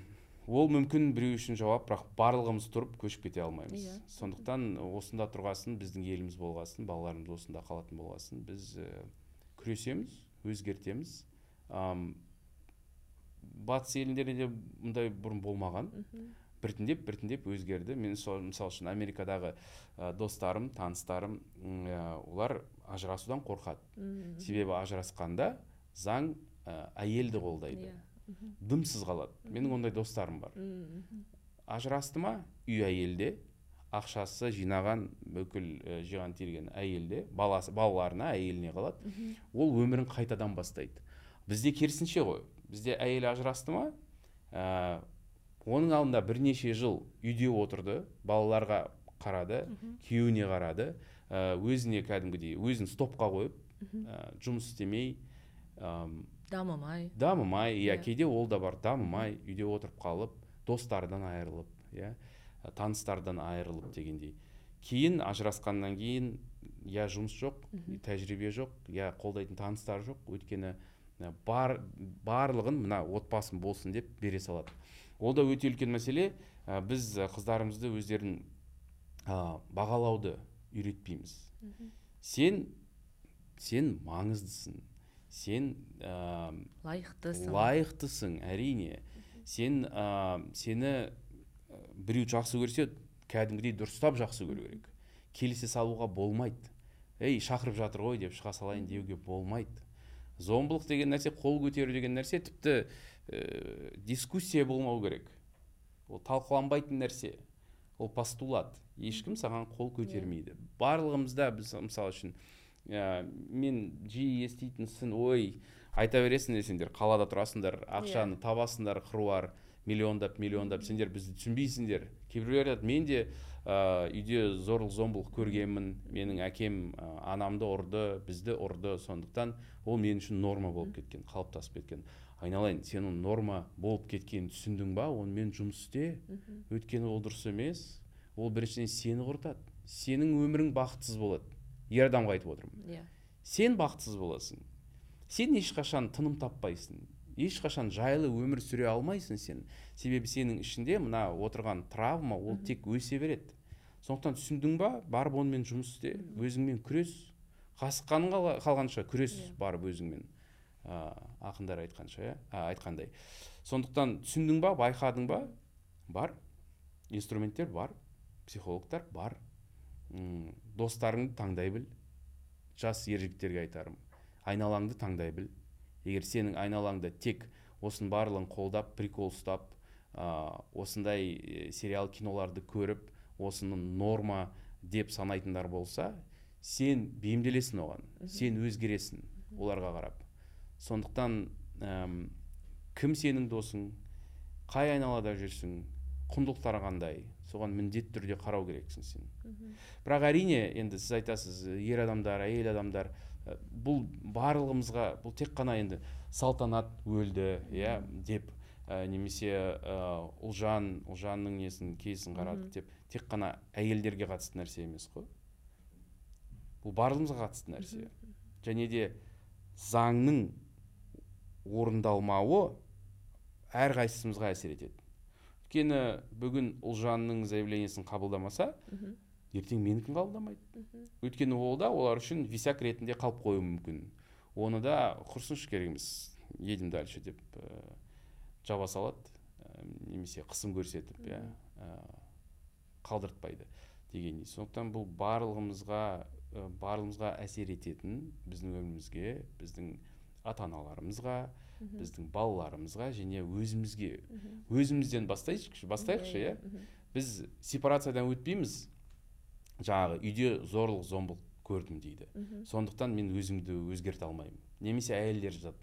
ол мүмкін біреу үшін жауап бірақ барлығымыз тұрып көшіп кете алмаймыз. Иә. сондықтан осында тұрғасын біздің еліміз болғасын балаларымыз осында қалатын болғасын біз ә, күресеміз өзгертеміз. Ам, батыс елдерінде мұндай бұрын болмаған. Біртіндеп біртіндеп өзгерді. Мен сол мысалы үшін америкадағы ә, достарым таныстарым ә, олар ажырасудан қорқады. Себебі ажырасқанда заң ә, әйелді қолдайды. Иә. Дымсыз қалады. Менің ондай достарым бар. Ажырасты ма? Үй әйелде. Ақшасы жинаған бүкіл ә, жиған терген әйелде. Баласы балаларына әйеліне қалады. Ол өмірін қайтадан бастайды. Бізде керісінше ғой. Бізде әйел ажырасты ма? Ә, оның алдында бірнеше жыл үйде отырды балаларға қарады күйеуіне қарады. Ә, өзіне кәдімгідей өзін стопқа қойып ә, жұмыс істемей ам, дамымай. дамымай иә Иә. кейде ол да бар дамымай үйде отырып қалып достардан айырылып иә таныстардан айырылып дегендей. Кейін ажырасқаннан кейін я жұмыс жоқ тәжірибе жоқ я қолдайтын таныстар жоқ. Өйткені ә, бар барлығын мына отбасым болсын деп бере салады. Ол да өте үлкен мәселе. Ә, біз ә, қыздарымызды өздерін ә, бағалауды үйретпейміз. Сен сен маңыздысың. Сен ә, лайықтысың. лайықтысың әрине. Сен ә, сені біреу жақсы көрсе кәдімгідей дұрыстап жақсы көру керек. Келісе салуға болмайды. Ей шақырып жатыр ғой деп шыға салайын деуге болмайды. Зомбылық деген нәрсе қол көтеру деген нәрсе тіпті ә, дискуссия болмау керек. Ол талқыланбайтын нәрсе. Ол постулат. Ешкім саған қол көтермейді. Барлығымызда біз мысалы үшін ә, мен жиі еститін сын ой айта бересіңдер сендер қалада тұрасыңдар ақшаны табасыңдар қыруар миллиондап миллиондап сендер бізді түсінбейсіңдер кейбіреулер айтады мен де ә, үйде зорлық зомбылық көргенмін. Менің әкем ә, анамды ұрды бізді ұрды. Сондықтан ол мен үшін норма болып кеткен қалыптасып кеткен. Айналайын сен оның норма болып кеткенін түсіндің ба? Онымен жұмыс істе. Өйткені ол дұрыс емес. Ол біріншіден сені құртады. Сенің өмірің бақытсыз болады. Ер адамға айтып отырмын. Иә. Сен бақытсыз боласың. Сен ешқашан тыным таппайсың. Ешқашан жайлы өмір сүре алмайсың сен. Себебі сенің ішінде мына отырған травма ол тек өсе береді. Сондықтан түсіндің ба барып онымен жұмыс істе өзіңмен күрес. Қасыққаның қалғанша күрес Иә. барып өзіңмен. Ә, ақындар айтқанша иә? Ә, айтқандай. Сондықтан түсіндің ба байқадың ба? Бар. Инструменттер бар психологтар бар. М, достарыңды таңдай біл. Жас ер жігіттерге айтарым. Айналаңды таңдай біл. Егер сенің айналаңда тек осының барлығын қолдап прикол ұстап ә, осындай сериал киноларды көріп осыны норма деп санайтындар болса сен бейімделесің оған сен өзгересің оларға қарап. Сондықтан әм, кім сенің досың қай айналада жүрсің құндылықтары қандай соған міндетті түрде қарау керексің сен. Бірақ әрине енді сіз айтасыз ер адамдар әйел адамдар бұл барлығымызға бұл тек қана енді салтанат өлді иә деп ә, немесе ә, ұлжан ұлжанның несін кейсін қарадық деп тек қана әйелдерге қатысты нәрсе емес қой. Бұл барлығымызға қатысты нәрсе. Және де заңның орындалмауы әрқайсымызға әсер етеді. Өйткені бүгін ұлжанның заявлениесін қабылдамаса ертең менікін қабылдамайды өйткені ол да олар үшін висяк ретінде қалып қоюы мүмкін. Оны да құрсыншы керек емес едем дальше деп ә, жаба салады ә, немесе қысым көрсетіп иә ә, қалдыртпайды дегендей. Сондықтан бұл барлығымызға ә, барлығымызға әсер ететін біздің өмірімізге біздің ата аналарымызға біздің балаларымызға және өзімізге. Өзімізден бастайықшы бастайықшы иә. Біз сепарациядан өтпейміз. Жаңағы үйде зорлық зомбылық көрдім дейді. Сондықтан мен өзімді өзгерте алмаймын. Немесе әйелдер жатады.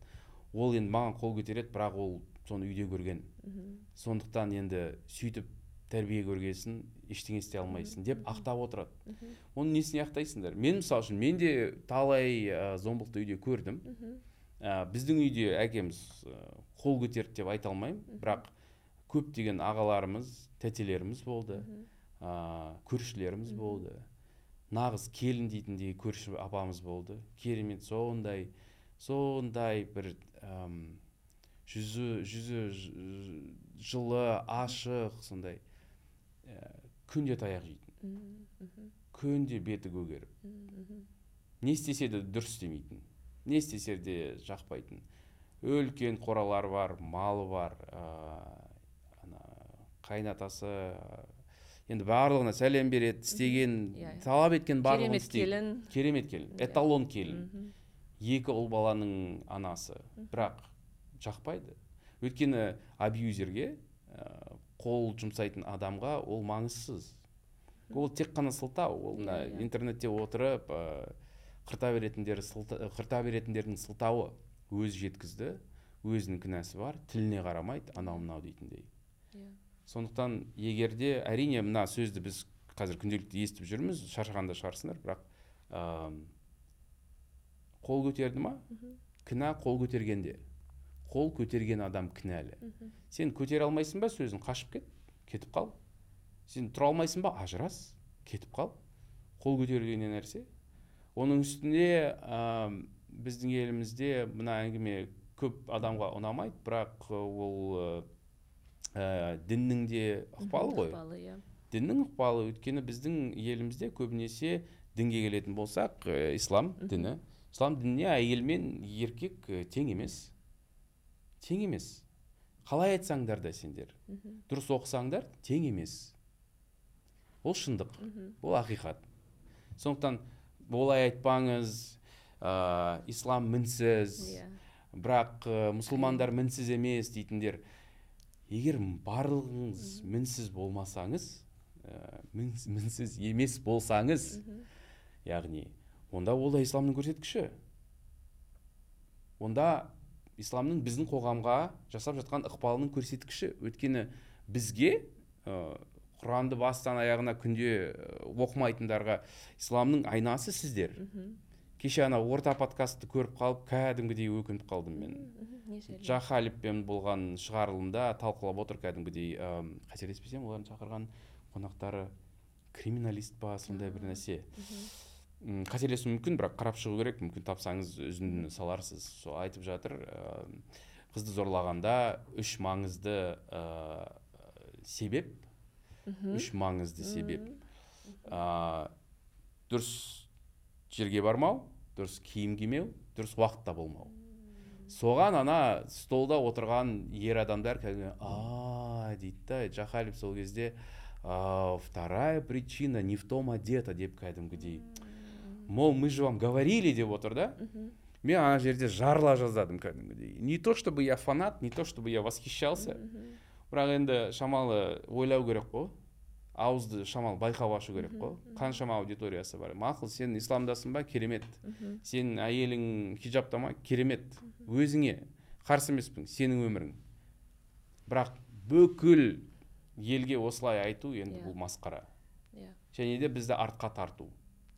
Ол енді маған қол көтереді бірақ ол соны үйде көрген. Сондықтан енді сөйтіп тәрбие көргесін ештеңе істей алмайсың деп ақтап отырады. Оны несіне ақтайсыңдар? Мен мысалы үшін мен де талай ә, зомбылықты үйде көрдім. Ә, біздің үйде әкеміз қол көтерді деп айта алмаймын. Бірақ көптеген ағаларымыз тәтелеріміз болды. Ә, көршілеріміз болды. Нағыз келін дейтіндей көрші апамыз болды. Керемет сондай сондай бір әм, жүзі жүзі жылы ашық сондай ә, күнде таяқ жейтін. Күнде беті көгеріп. Не істесе де дұрыс істемейтін. Не істесе де жақпайтын. Үлкен қоралары бар малы бар ә, ана қайнатасы ә, енді барлығына сәлем береді істеген Иә, иә. талап еткен барлығын керемет келін. Керемет келін Иә. эталон келін. Екі ұл баланың анасы. Бірақ жақпайды. Өйткені абьюзерге ә, қол жұмсайтын адамға ол маңызсыз. Ол тек қана сылтау. Ол мына интернетте отырып ә, қырта беретіндер сылта, қырта беретіндердің сылтауы өзі жеткізді. Өзінің кінәсі бар. Тіліне қарамайды анау мынау дейтіндей. Иә. Сондықтан егерде әрине мына сөзді біз қазір күнделікті естіп жүрміз шаршағанда шығарсыңдар бірақ ам, қол көтерді ма? Кінә қол көтергенде. Қол көтерген адам кінәлі сен көтере алмайсың ба сөзін қашып кет кетіп қал. Сен тұра алмайсың ба? Ажырас кетіп қал. Қол көтеру деген нәрсе. Оның үстіне ам, біздің елімізде мына әңгіме көп адамға ұнамайды бірақ ол ә, діннің де ықпалы ғой. ықпалы иә. Діннің ықпалы өйткені біздің елімізде көбінесе дінге келетін болсақ ә, ислам діні. Ислам дініне әйел мен еркек ә, тең емес. Тең емес. Қалай айтсаңдар да сендер. Дұрыс оқысаңдар тең емес. Ол шындық. Ол ақиқат. Сондықтан олай айтпаңыз ә, ислам мінсіз. Иә. Бірақ ә, мұсылмандар <coughs> мінсіз емес дейтіндер. Егер барлығыңыз мінсіз болмасаңыз ә, мінс- мінсіз емес болсаңыз яғни онда ол да исламның көрсеткіші. Онда исламның біздің қоғамға жасап жатқан ықпалының көрсеткіші. Өйткені бізге ә, құранды бастан аяғына күнде оқымайтындарға исламның айнасы сіздер. Кеше ана орта подкастты көріп қалып кәдімгідей өкініп қалдым мен. Жахалиппен болған шығарылымда талқылап отыр кәдімгідей ә, қателеспесем олардың шақырған қонақтары криминалист па сондай бір нәрсе. Қателесуім мүмкін бірақ қарап шығу керек. Мүмкін тапсаңыз үзіндіні саларсыз. Сол айтып жатыр қызды зорлағанда үш маңызды ә, себеп. Үш маңызды себеп. Ә, дұрыс жерге бармау дұрыс киім кимеу дұрыс уақытта болмау. Соған ана столда отырған ер адамдар кәдімгі а дейді да жахалип сол кезде вторая причина не в том одета деп кәдімгідей. Мол мы же вам говорили деп отыр да. Мен ана жерде жарыла жаздадым кәдімгідей. Не то чтобы я фанат не то чтобы я восхищался. Бірақ енді шамалы ойлау керек қой. Ауызды шамалы байқап ашу керек қой. Қаншама аудиториясы бар. Мақұл сен исламдасың ба? Керемет. Сенің әйелің хиджабта ма? Керемет. Өзіңе қарсы емеспін сенің өмірің. Бірақ бүкіл елге осылай айту енді бұл масқара. Иә. Және де бізді артқа тарту.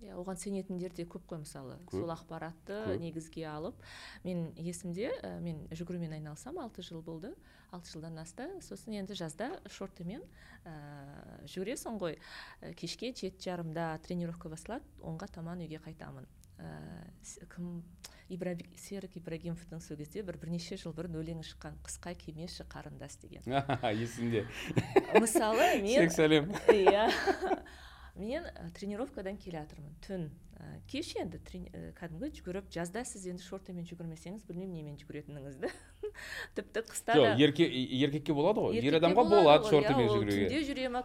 Иә оған сенетіндер де көп қой мысалы. Сол ақпаратты негізге алып мен есімде ә, мен жүгірумен айналысамын алты жыл болды. Алты жылдан асты сосын енді жазда шортымен ә, жүгіресің ғой. Ә, кешке жеті жарымда тренировка басталады онға таман үйге қайтамын. Ә, кім ибраби, серік ибрагимовтың сол кезде бір бірнеше жыл бұрын өлеңі шыққан қысқа кимеші қарындас деген. <laughs> Есімде. Мысалы мен сәлем <laughs> иә. Мен ә, тренировкадан келе жатырмын түн ә, кеш енді ә, кәдімгі жүгіріп жазда сіз енді шортымен жүгірмесеңіз білмеймін немен жүгіретініңізді. <laughs> Тіпті қыста да ерке, еркекке болады ғой. Ер адамға болады шортымен иә, жүгіруге. түнде жүре ма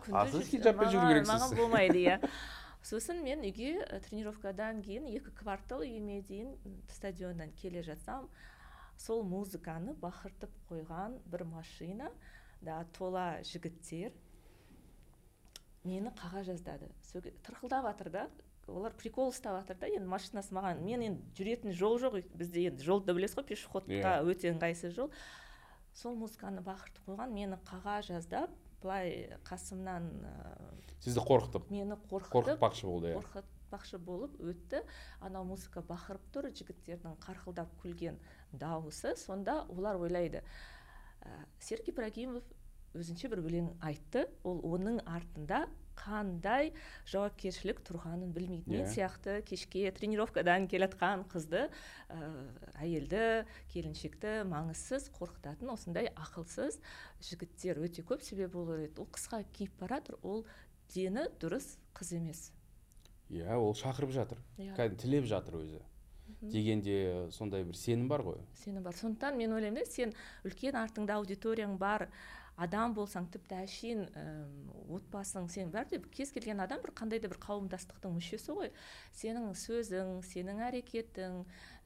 керексіз маған болмайды иә. <laughs> Сосын мен үйге тренировкадан кейін екі квартал үйіме дейін стадионнан келе жатсам сол музыканы бақыртып қойған бір машина да тола жігіттер мені қаға жаздады тырқылдап жатыр да олар прикол ұстап жатыр да енді машинасы маған мен енді жүретін жол жоқ бізде енді жолды білесіз ғой пешеходқа yeah. Иә. өте ыңғайсыз жол сол музыканы бақыртып қойған мені қаға жаздап былай қасымнан сізді қорқытып мені қорқытып қорқытпақшы болды иә қорқытпақшы болып өтті анау музыка бақырып тұр жігіттердің қарқылдап күлген дауысы сонда олар ойлайды ә, серік ибрагимов өзінше бір өлең айтты ол оның артында қандай жауапкершілік тұрғанын білмейді мен yeah. Иә. сияқты кешке тренировкадан келатқан қызды ә, әйелді келіншекті маңызсыз қорқытатын осындай ақылсыз жігіттер өте көп себебі ол ол қысқа киіп бара жатыр ол дені дұрыс қыз емес иә yeah, ол шақырып жатыр yeah. Иә. кәдімгі тілеп жатыр өзі дегенде сондай бір сенім бар ғой сенім бар сондықтан мен ойлаймын да сен үлкен артыңда аудиторияң бар адам болсаң тіпті әшейін отбасың сен бәрібір кез келген адам бір қандай да бір қауымдастықтың мүшесі ғой. Сенің сөзің сенің әрекетің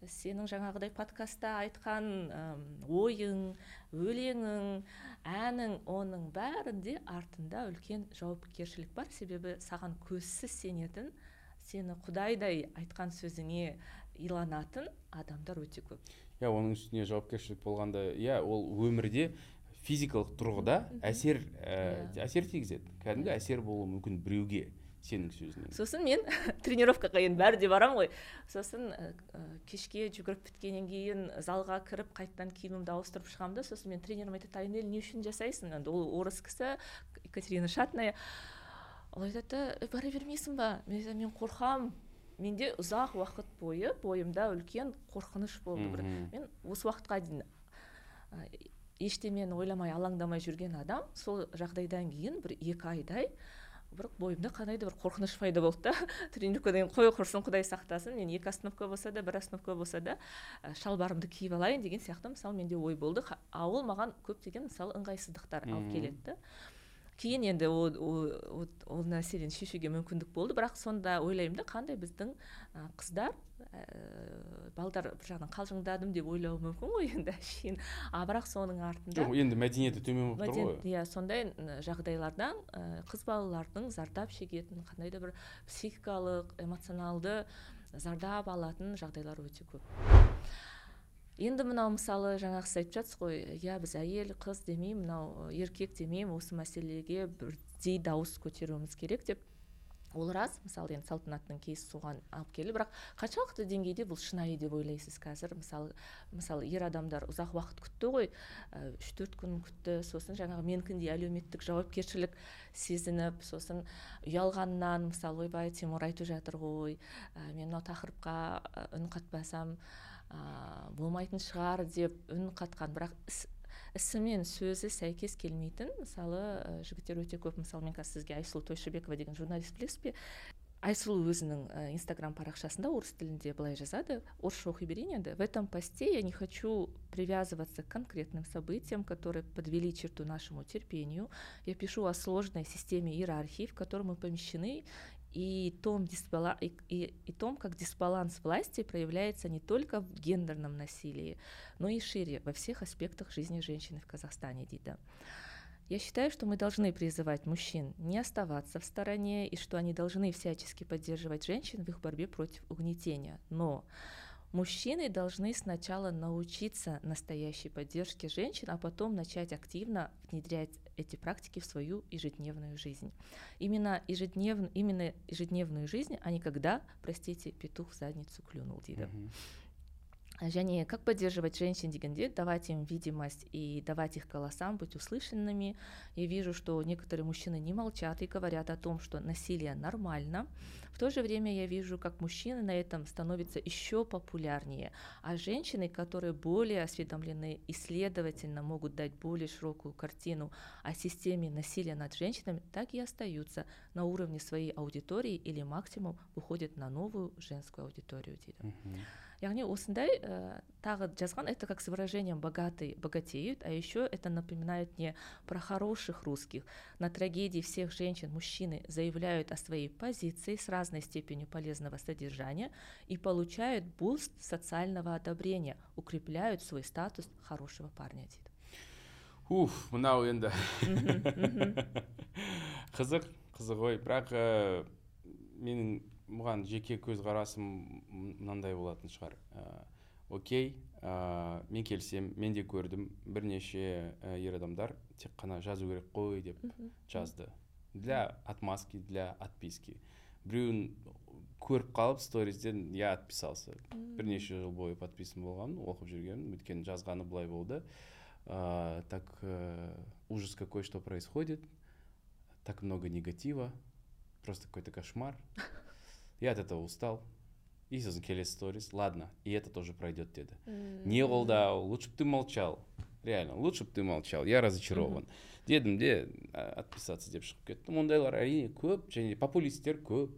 сенің жаңағыдай подкастта айтқан ойың өлеңің әнің оның бәрінде артында үлкен жауапкершілік бар. Себебі саған көзсіз сенетін сені құдайдай айтқан сөзіңе иланатын адамдар өте көп. Иә оның үстіне жауапкершілік болғанда иә ол өмірде физикалық тұрғыда әсер ә, әсер тигізеді. Кәдімгі әсер болуы мүмкін біреуге сенің сөзіңнен сосын мен <laughs> тренировкаға енді бәрі де барамын ғой. Сосын ә, кешке жүгіріп біткеннен кейін залға кіріп қайтадан киімімді ауыстырып шығамын да. Сосын мен тренерім айтады айнель не үшін жасайсың? Енді ол орыс кісі екатерина шатная. Ол айтады бара бермейсің ба? Мен айтамын мен қорқамын менде ұзақ уақыт бойы бойымда үлкен қорқыныш болды бір. Мен осы уақытқа дейін ештемені ойламай алаңдамай жүрген адам сол жағдайдан кейін бір екі айдай бір бойымда қандай да бір қорқыныш пайда болды да. <laughs> Тренировкадан қой құрсын құдай сақтасын мен екі остановка болса да бір остановка болса да шалбарымды киіп алайын деген сияқты мысалы менде ой болды. А ол маған көптеген мысалы ыңғайсыздықтар алып келеді кейін енді ол, ол, ол мәселені шешуге мүмкіндік болды. Бірақ сонда ойлаймын да қандай біздің қыздар ә, балдар бір жағынан қалжыңдадым деп ойлауы мүмкін ғой енді әшейін. А бірақ соның артында жоқ енді мәдениеті төмен болып тұр ғой. иә сондай жағдайлардан ә, қыз балалардың зардап шегетін қандай да бір психикалық эмоционалды зардап алатын жағдайлар өте көп. Енді мынау мысалы жаңағы сіз айтып жатсыз ғой иә біз әйел қыз демей мынау еркек демеймін осы мәселеге бірдей дауыс көтеруіміз керек деп. Ол рас мысалы енді салтанаттың кейсі соған алып келді. Бірақ қаншалықты деңгейде бұл шынайы деп ойлайсыз қазір? Мысалы мысалы ер адамдар ұзақ уақыт күтті ғой. Үш төрт күн күтті. Сосын жаңағы менікіндей әлеуметтік жауапкершілік сезініп сосын ұялғаннан мысалы ойбай тимур айтып жатыр ғой. Ә, мен мынау тақырыпқа үн қатпасам ә, болмайтын шығар деп үн қатқан. Бірақ ісі мен сөзі сәйкес келмейтін мысалы ә, жігіттер өте көп. Мысалы мен қазір сізге айсұлу тойшыбекова деген журналист білесіз бе? Айсұлу өзінің инстаграм парақшасында орыс тілінде былай жазады. Орысша оқи берейін енді. В этом посте я не хочу привязываться к конкретным событиям которые подвели черту нашему терпению. Я пишу о сложной системе иерархии в которой мы помещены и том, дисбала... и, и, и том, как дисбаланс власти проявляется не только в гендерном насилии, но и шире во всех аспектах жизни женщины в Казахстане, Дида. Я считаю, что мы должны призывать мужчин не оставаться в стороне и что они должны всячески поддерживать женщин в их борьбе против угнетения. Но Мужчины должны сначала научиться настоящей поддержке женщин, а потом начать активно внедрять эти практики в свою ежедневную жизнь. Именно, ежеднев, именно ежедневную жизнь, а не когда, простите, петух в задницу клюнул, дейді. Және как поддерживать женщин дегенде давать им видимость и давать их голосам быть услышанными? Я вижу что некоторые мужчины не молчат и говорят о том что насилие нормально. В то же время я вижу как мужчины на этом становятся еще популярнее а женщины которые более осведомлены и следовательно могут дать более широкую картину о системе насилия над женщинами так и остаются на уровне своей аудитории или максимум выходят на новую женскую аудиторию яғни осындай ә, тағы жазған это как с выражением богатый богатеют а еще это напоминает мне про хороших русских на трагедии всех женщин мужчины заявляют о своей позиции с разной степенью полезного содержания и получают буст социального одобрения укрепляют свой статус хорошего парня дейді уф мынау енді <laughs> қызық қызық ой бірақ ә, менің бұған жеке көзқарасым мынандай болатын шығар. Ә, окей ә, мен келсем мен де көрдім бірнеше ә, ер адамдар тек қана жазу керек қой деп жазды. Для отмазки для отписки. Біреуін көріп қалып сторизден я отписался. Бірнеше жыл бойы подписан болғанмын оқып жүргенмін өйткені жазғаны былай болды. Ә, так ә, ужас какой что происходит. Так много негатива. Просто какой то кошмар. <laughs> я от этого устал. И сосын келесі сторис ладно и это тоже пройдет деді не қолдау лучше бы ты молчал. Реально лучше бы ты молчал. Я разочарован. Дедім де отписаться деп шығып кеттім ондайлар әрине көп және популисттер көп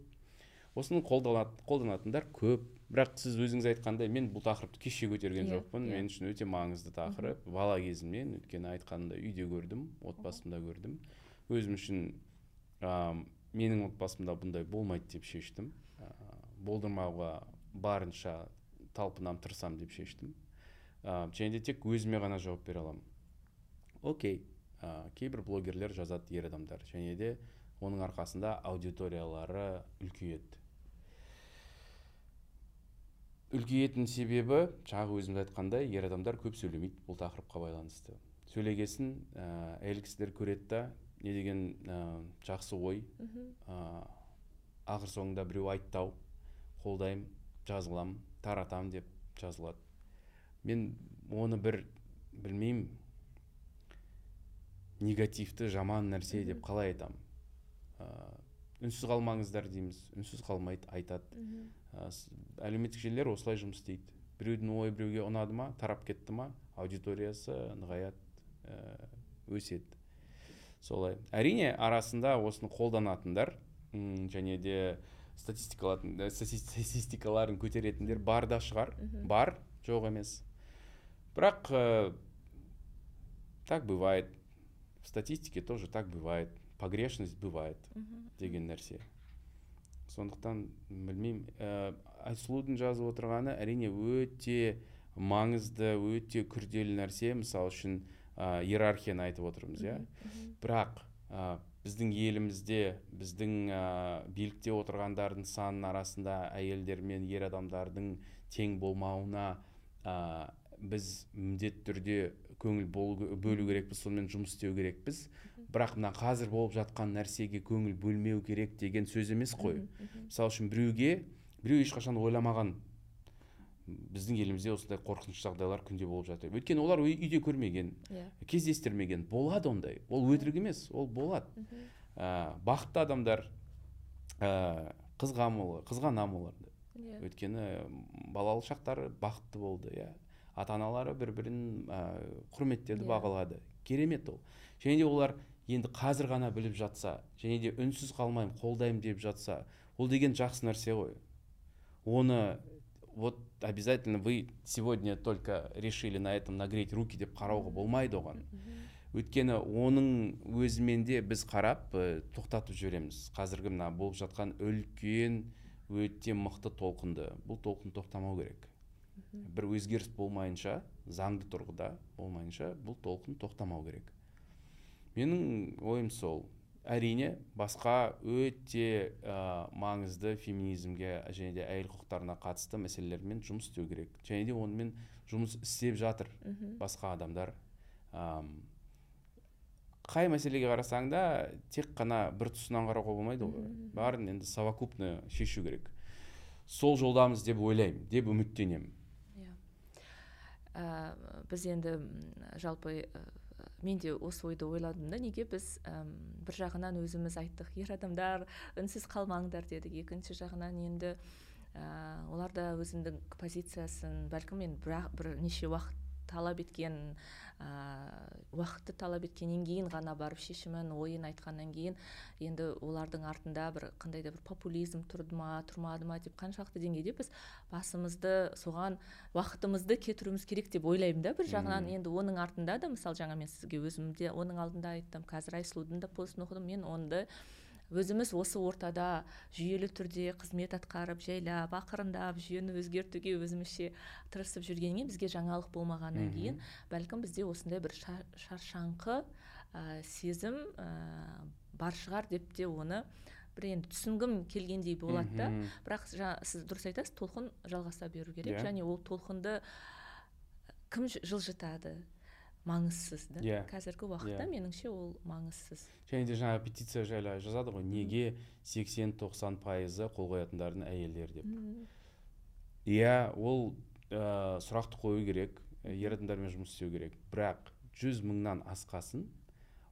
осыны қолданатындар көп. Бірақ сіз өзіңіз айтқандай мен бұл тақырыпты кеше көтерген yeah, жоқпын. yeah. мен үшін өте маңызды тақырып. Бала кезімнен өйткені айтқанымда үйде көрдім отбасымда көрдім. Өзім үшін ә, менің отбасымда бұндай болмайды деп шештім. Болдырмауға барынша талпынам тырысамын деп шештім. Ә, және де тек өзіме ғана жауап бере аламын. Окей ә, кейбір блогерлер жазады ер адамдар және де оның арқасында аудиториялары үлкейеді. Үлкейетін себебі жаңағы өзіміз айтқандай ер адамдар көп сөйлемейді бұл тақырыпқа байланысты. Сөйлегесін ә, әйел кісілер көреді да не деген ә, жақсы ой ә, ақыр соңында біреу айтты ау қолдаймын жазыламын таратамын деп жазылады. Мен оны бір білмеймін. Негативті жаман нәрсе деп қалай айтамын? Ә, үнсіз қалмаңыздар дейміз үнсіз қалмайды айтады. Ә, әлеуметтік желілер осылай жұмыс істейді. Біреудің ойы біреуге ұнады ма тарап кетті ма аудиториясы нығаяды ә, өседі. Солай. Әрине арасында осыны қолданатындар және де статистикаларын көтеретіндер бар да шығар. Бар жоқ емес. Бірақ ә, так бывает. В статистике тоже так бывает. Погрешность бывает деген нәрсе. Сондықтан білмеймін ә, айсұлудың жазып отырғаны әрине өте маңызды өте күрделі нәрсе. Мысалы үшін ә, иерархияны айтып отырмыз иә? Бірақ ә, біздің елімізде біздің ә, билікте отырғандардың санының арасында әйелдер мен ер адамдардың тең болмауына ә, біз міндетті түрде көңіл бөлу керекпіз сонымен жұмыс істеу керекпіз. Бірақ мына қазір болып жатқан нәрсеге көңіл бөлмеу керек деген сөз емес қой. Мысалы үшін біреуге біреу ешқашан ойламаған біздің елімізде осындай қорқынышты жағдайлар күнде болып жатыр өйткені олар үйде көрмеген yeah. Иә. кездестірмеген болады ондай ол өтірік емес ол болады ә, бақытты адамдар ә, қызғанамын оларды yeah. Иә. өйткені балалық шақтары бақытты болды иә ата аналары бір бірін ә, құрметтеді yeah. Иә. бағалады керемет ол және де олар енді қазір ғана біліп жатса және де үнсіз қалмаймын қолдаймын деп жатса ол деген жақсы нәрсе ғой оны вот обязательно вы сегодня только решили на этом нагреть руки деп қарауға болмайды оған өйткені оның өзімен де біз қарап ә, тоқтатып жібереміз. Қазіргі мына болып жатқан үлкен өте мықты толқынды. Бұл толқын тоқтамау керек. Бір өзгеріс болмайынша заңды тұрғыда болмайынша бұл толқын тоқтамау керек. Менің ойым сол. Әрине басқа өте ә, маңызды феминизмге және де әйел құқықтарына қатысты мәселелермен жұмыс істеу керек. Және де онымен жұмыс істеп жатыр басқа адамдар. Ә, қай мәселеге қарасаң да тек қана бір тұсынан қарауға болмайды ғой. Бәрін енді совокупно шешу керек. Сол жолдамыз деп ойлаймын деп үміттенемін. Иә. Ә, біз енді жалпы мен де осы ойды ойладым да. Неге біз әм, бір жағынан өзіміз айттық ер адамдар үнсіз қалмаңдар дедік. Екінші жағынан енді ә, олар да өзінің позициясын бәлкім бір, бірнеше уақыт талап еткен уақытты талап еткеннен кейін ғана барып шешімін ойын айтқаннан кейін енді олардың артында бір қандай да бір популизм тұрды ма тұрмады ма деп қаншалықты деңгейде біз басымызды соған уақытымызды кетіруіміз керек деп ойлаймын да бір жағынан. Енді оның артында да мысалы жаңа мен сізге өзім де оның алдында айттым қазір айсұлудың да постын оқыдым мен онды өзіміз осы ортада жүйелі түрде қызмет атқарып жайлап ақырындап жүйені өзгертуге өзімізше тырысып жүргеннен бізге жаңалық болмағаннан кейін бәлкім бізде осындай бір шаршаңқы ә, сезім ә, бар шығар деп те оны бір енді түсінгім келгендей болады да бірақ жаңа сіз дұрыс айтасыз толқын жалғаса беру керек yeah. Иә. және ол толқынды кім жылжытады маңызсыз да. Yeah. Иә. қазіргі уақытта yeah. Иә. меніңше ол маңызсыз. Және де жаңа петиция жайлы жазады ғой. Неге 80-90 пайызы қол қоятындардың әйелдер деп. Иә ол ә, сұрақты қою керек ер адамдармен жұмыс істеу керек. Бірақ жүз мыңнан асқасын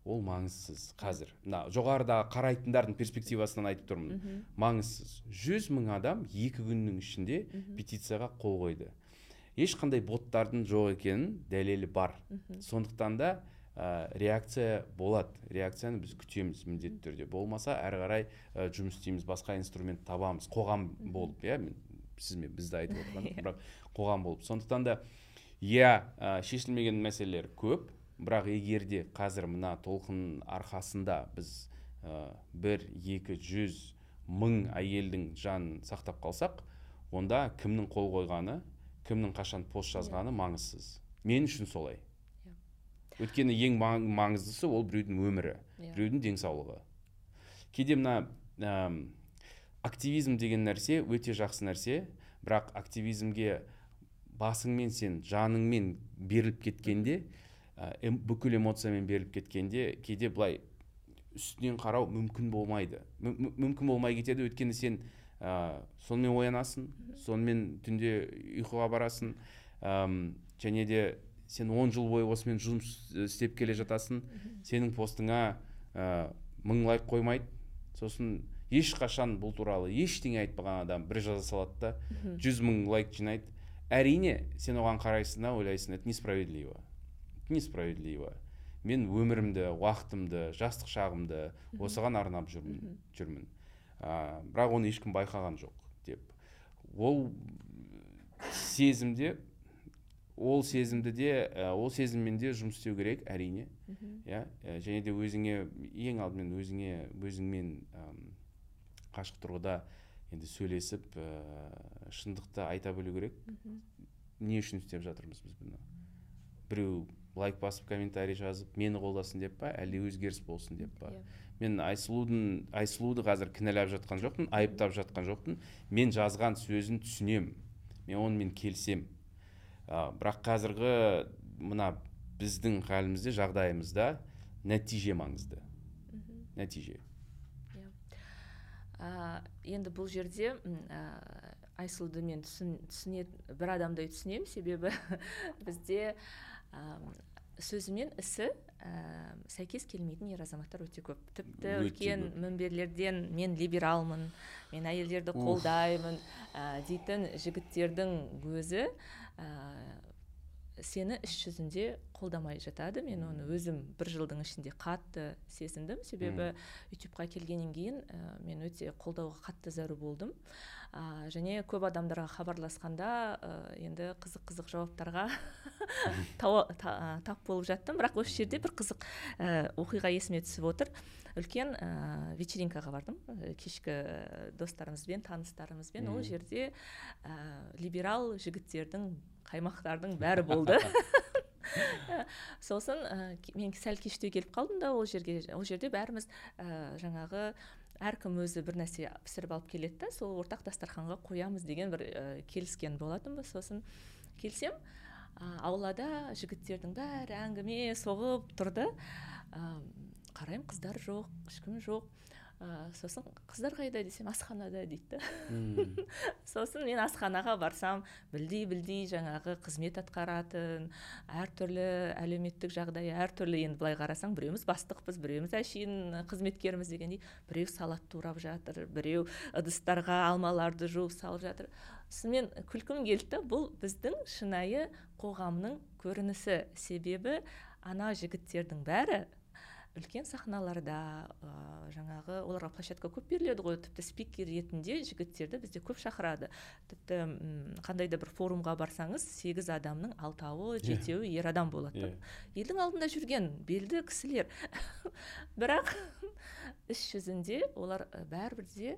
ол маңызсыз қазір. Мына жоғарыда қарайтындардың перспективасынан айтып тұрмын. Маңызсыз. Жүз мың адам екі күннің ішінде петицияға қол қойды. Ешқандай боттардың жоқ екенін дәлелі бар. Сондықтан да ә, реакция болады. Реакцияны біз күтеміз міндетті түрде. Болмаса әрі қарай ә, жұмыс істейміз басқа инструмент табамыз. Қоғам болып иә сіз мен бізді айтып <laughs> отырған иә. бірақ қоғам болып. Сондықтан да иә ә, шешілмеген мәселелер көп. Бірақ егер де қазір мына толқын арқасында біз ә, бір екі жүз мың әйелдің жанын сақтап қалсақ онда кімнің қол қойғаны кімнің қашан пост жазғаны маңызсыз мен үшін солай yeah. Иә. өйткені ең маңыздысы ол біреудің өмірі yeah. Иә. біреудің денсаулығы кейде мына ә, активизм деген нәрсе өте жақсы нәрсе бірақ активизмге басыңмен сен жаныңмен беріліп кеткенде ә, бүкіл эмоциямен беріліп кеткенде кейде былай үстінен қарау мүмкін болмайды мүмкін болмай кетеді өйткені сен ә, сонымен оянасың сонымен түнде ұйқыға барасың әм, және де сен он жыл бойы осымен жұмыс істеп келе жатасың. Сенің постыңа ә, мың лайк қоймайды. Сосын ешқашан бұл туралы ештеңе айтпаған адам бір жаза салады да жүз мың лайк жинайды. Әрине сен оған қарайсың да ойлайсың это несправедливо несправедливо мен өмірімді уақытымды жастық шағымды осыған арнап жүрмін жүрмін ә, бірақ оны ешкім байқаған жоқ деп. Ол сезімде ол сезімді де ә, ол сезіммен де жұмыс істеу керек әрине. Иә ә, және де өзіңе ең алдымен өзіңе өзіңмен ә, қашық тұрғыда енді сөйлесіп ә, шындықты айта білу керек. Не үшін істеп жатырмыз біз бұны? Біреу лайк басып комментарий жазып мені қолдасын деп па? Әлде өзгеріс болсын деп па? Yeah. Мен айсұлудың айсұлуды қазір кінәлап жатқан жоқпын айыптап жатқан жоқпын. Мен жазған сөзін түсінемін мен онымен келісемін ә, бірақ қазіргі мына біздің халімізде жағдайымызда нәтиже маңызды. Нәтиже. Ә, енді бұл жерде ә, айсұлуды мен түсін, түсінетін бір адамдай түсінемін себебі <laughs> бізде ә, сөзі мен ісі ә, сәйкес келмейтін ер азаматтар өте көп. Тіпті үлкен мінберлерден мен либералмын мен әйелдерді қолдаймын ә, дейтін жігіттердің өзі ә, сені іс жүзінде қолдамай жатады. Мен оны өзім бір жылдың ішінде қатты сезіндім. Себебі ютубқа келгеннен кейін ә, мен өте қолдауға қатты зәру болдым. Ә, және көп адамдарға хабарласқанда ә, енді қызық қызық жауаптарға тап болып жаттым. Бірақ осы жерде бір қызық ә, оқиға есіме түсіп отыр. Үлкен ә, вечеринкаға бардым. Кешкі достарымызбен таныстарымызбен. Ол жерде ә, либерал жігіттердің қаймақтардың бәрі болды. <laughs> Сосын ә, мен сәл кештеу келіп қалдым да ол жерге ол жерде бәріміз ә, жаңағы әркім өзі бір нәрсе пісіріп алып келеді да сол ортақ дастарханға қоямыз деген бір ә, келіскен болатынбыз сосын. Келсем ә, аулада жігіттердің бәрі әңгіме соғып тұрды. Ә, қараймын қыздар жоқ ешкім жоқ. Ә, сосын қыздар қайда десем асханада дейді. <laughs> Сосын мен асханаға барсам білдей білдей жаңағы қызмет атқаратын әртүрлі әлеуметтік жағдайы әртүрлі енді былай қарасаң біреуміз бастықпыз біреуміз әшейін қызметкерміз дегендей біреу салат турап жатыр біреу ыдыстарға алмаларды жуып салып жатыр. Сосын мен күлкім келді бұл біздің шынайы қоғамның көрінісі. Себебі ана жігіттердің бәрі үлкен сахналарда ә, жаңағы оларға площадка көп беріледі ғой тіпті спикер ретінде жігіттерді бізде көп шақырады тіпті қандай да бір форумға барсаңыз сегіз адамның алтауы иә. жетеуі ер адам болады yeah. Иә. елдің алдында жүрген белді кісілер <laughs> бірақ іс жүзінде олар бәрібір де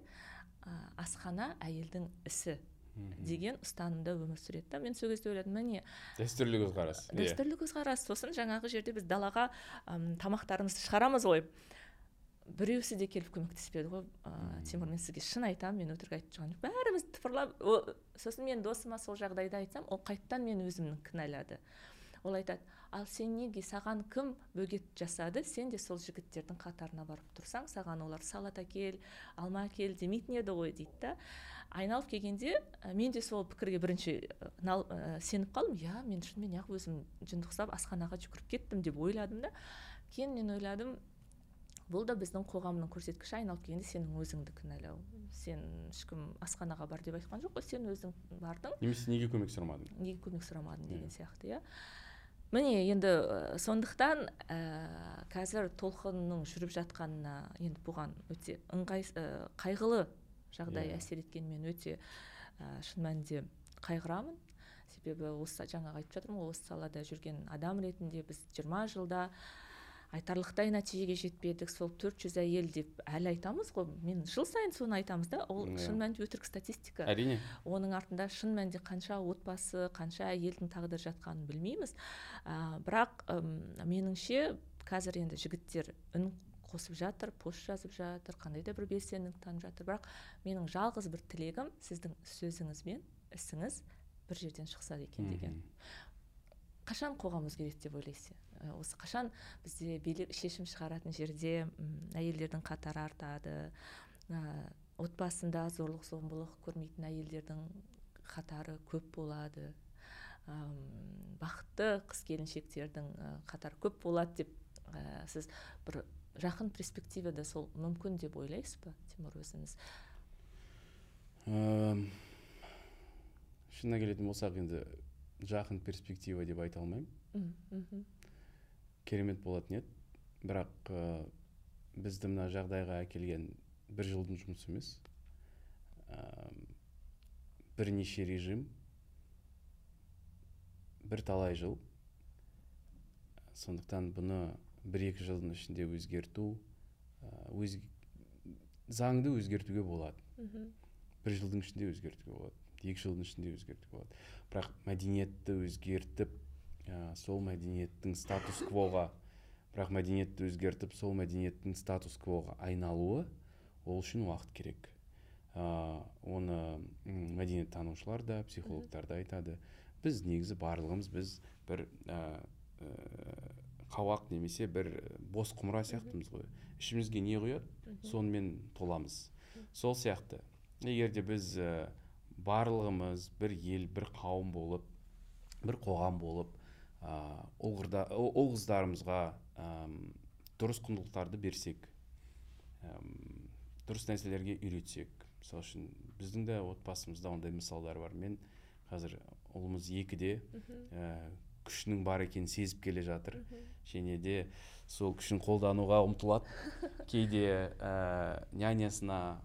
асхана әйелдің ісі деген ұстанымда өмір сүреді да. Мен сол кезде ойладым міне дәстүрлі көзқарас. иә. дәстүрлі көзқарас сосын жаңағы жерде біз далаға әм, тамақтарымызды шығарамыз ғой. Біреусі де келіп көмектеспеді ғой. Ә, тимур мен сізге шын айтамын мен өтірік айтып жоқпын. Бәріміз тыпырлап сосын мен досыма сол жағдайды айтсам ол қайтадан мен өзімнің кінәлады. Ол айтады ал сен неге саған кім бөгет жасады? Сен де сол жігіттердің қатарына барып тұрсаң саған олар салат әкел алма әкел демейтін еді ғой дейді да. Айналып келгенде ә, мен де сол пікірге бірінші ә, сеніп қалдым. Иә мен шынымен ақ өзім жынды ұқсап асханаға жүгіріп кеттім деп ойладым да. Кейін мен ойладым бұл да біздің қоғамның көрсеткіші. Айналып келгенде сенің өзіңді кінәлау. Сен ешкім асханаға бар деп айтқан жоқ қой. Сен өзің бардың. Немесе неге көмек сұрамадың? Неге көмек сұрамадың деген сияқты иә. Міне енді сондықтан ә, қазір толқынның жүріп жатқанына енді бұған өте ыңғай ә, қайғылы жағдай yeah. Иә. әсер еткенін мен өте ә, шын мәнінде қайғырамын себебі осы жаңағы айтып жатырмын ғой осы салада жүрген адам ретінде біз жиырма жылда айтарлықтай нәтижеге жетпедік. Сол 400 әйел деп әлі айтамыз ғой. Мен жыл сайын соны айтамыз да. Ол yeah. Иә. шын мәнінде өтірік статистика. Әрине. Оның артында шын мәнінде қанша отбасы қанша әйелдің тағдыры жатқанын білмейміз. Ә, бірақ меніңше қазір енді жігіттер үн қосып жатыр пост жазып жатыр қандай да бір белсенділік танып жатыр. Бірақ менің жалғыз бір тілегім сіздің сөзіңіз бен ісіңіз бір жерден шықса екен деген. Қашан қоғам өзгереді деп ойлайсыз? Осы қашан бізде билік шешім шығаратын жерде әйелдердің қатары артады. Ә, отбасында зорлық зомбылық көрмейтін әйелдердің қатары көп болады. Ә, бақытты қыз келіншектердің қатары көп болады деп ә, сіз бір жақын перспективада сол мүмкін деп ойлайсыз ба тимур өзіңіз? Шынына келетін болсақ енді жақын перспектива деп айта алмаймын. Керемет болатын еді. Бірақ ә, бізді мына жағдайға әкелген бір жылдың жұмысы емес. Ә, бірнеше режим бірталай жыл. Сондықтан бұны бір екі жылдың ішінде өзгерту өз заңды өзгертуге болады бір жылдың ішінде өзгертуге болады екі жылдың ішінде өзгертуге болады. Бірақ мәдениетті өзгертіп ә, сол мәдениеттің статус квоға бірақ мәдениетті өзгертіп сол мәдениеттің статус квоға айналуы ол үшін уақыт керек. Ә, оны мәдениеттанушылар да психологтар да айтады. Біз негізі барлығымыз біз бір ә, қауақ немесе бір бос құмыра сияқтымыз ғой. Ішімізге не құяды? Сонымен толамыз. Сол сияқты. Егер де біз ә, барлығымыз бір ел бір қауым болып бір қоғам болып ұл қыздарымызға дұрыс құндылықтарды берсек дұрыс нәрселерге үйретсек мысалы үшін біздің де отбасымызда ондай мысалдар бар. Мен қазір ұлымыз екіде ә, күшінің бар екенін сезіп келе жатыр. Және де сол күшін қолдануға ұмтылады. <laughs> Кейде ә, нянясына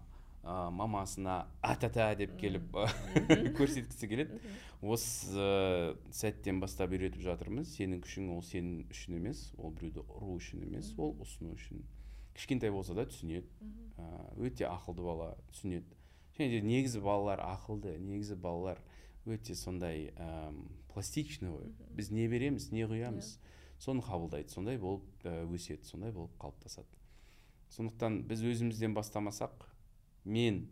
ә, мамасына атата деп келіп <laughs> көрсеткісі келеді. Осы ә, сәттен бастап үйретіп жатырмыз. Сенің күшің ол сенің үшін емес ол біреуді ұру үшін емес ол ұсыну үшін. Кішкентай болса да түсінеді. Өте ақылды бала түсінеді. Және де негізі балалар ақылды негізі балалар өте сондай ә, пластичный ғой. Біз не береміз не құямыз. Иә. соны қабылдайды. Сондай болып ә, өседі сондай болып қалыптасады. Сондықтан біз өзімізден бастамасақ мен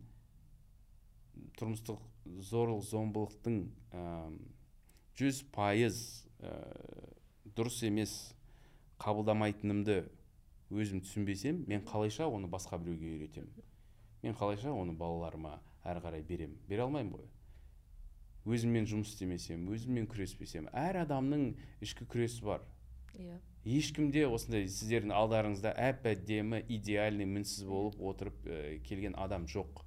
тұрмыстық зорлық зомбылықтың жүз пайыз дұрыс емес қабылдамайтынымды өзім түсінбесем мен қалайша оны басқа біреуге үйретемін? мен қалайша оны балаларыма әрі қарай берем бере алмаймын ғой. Өзіммен жұмыс істемесем өзіммен күреспесем әр адамның ішкі күресі бар. Иә. Yeah. ешкімде осындай сіздердің алдарыңызда әп әдемі идеальный мінсіз болып отырып ә, келген адам жоқ.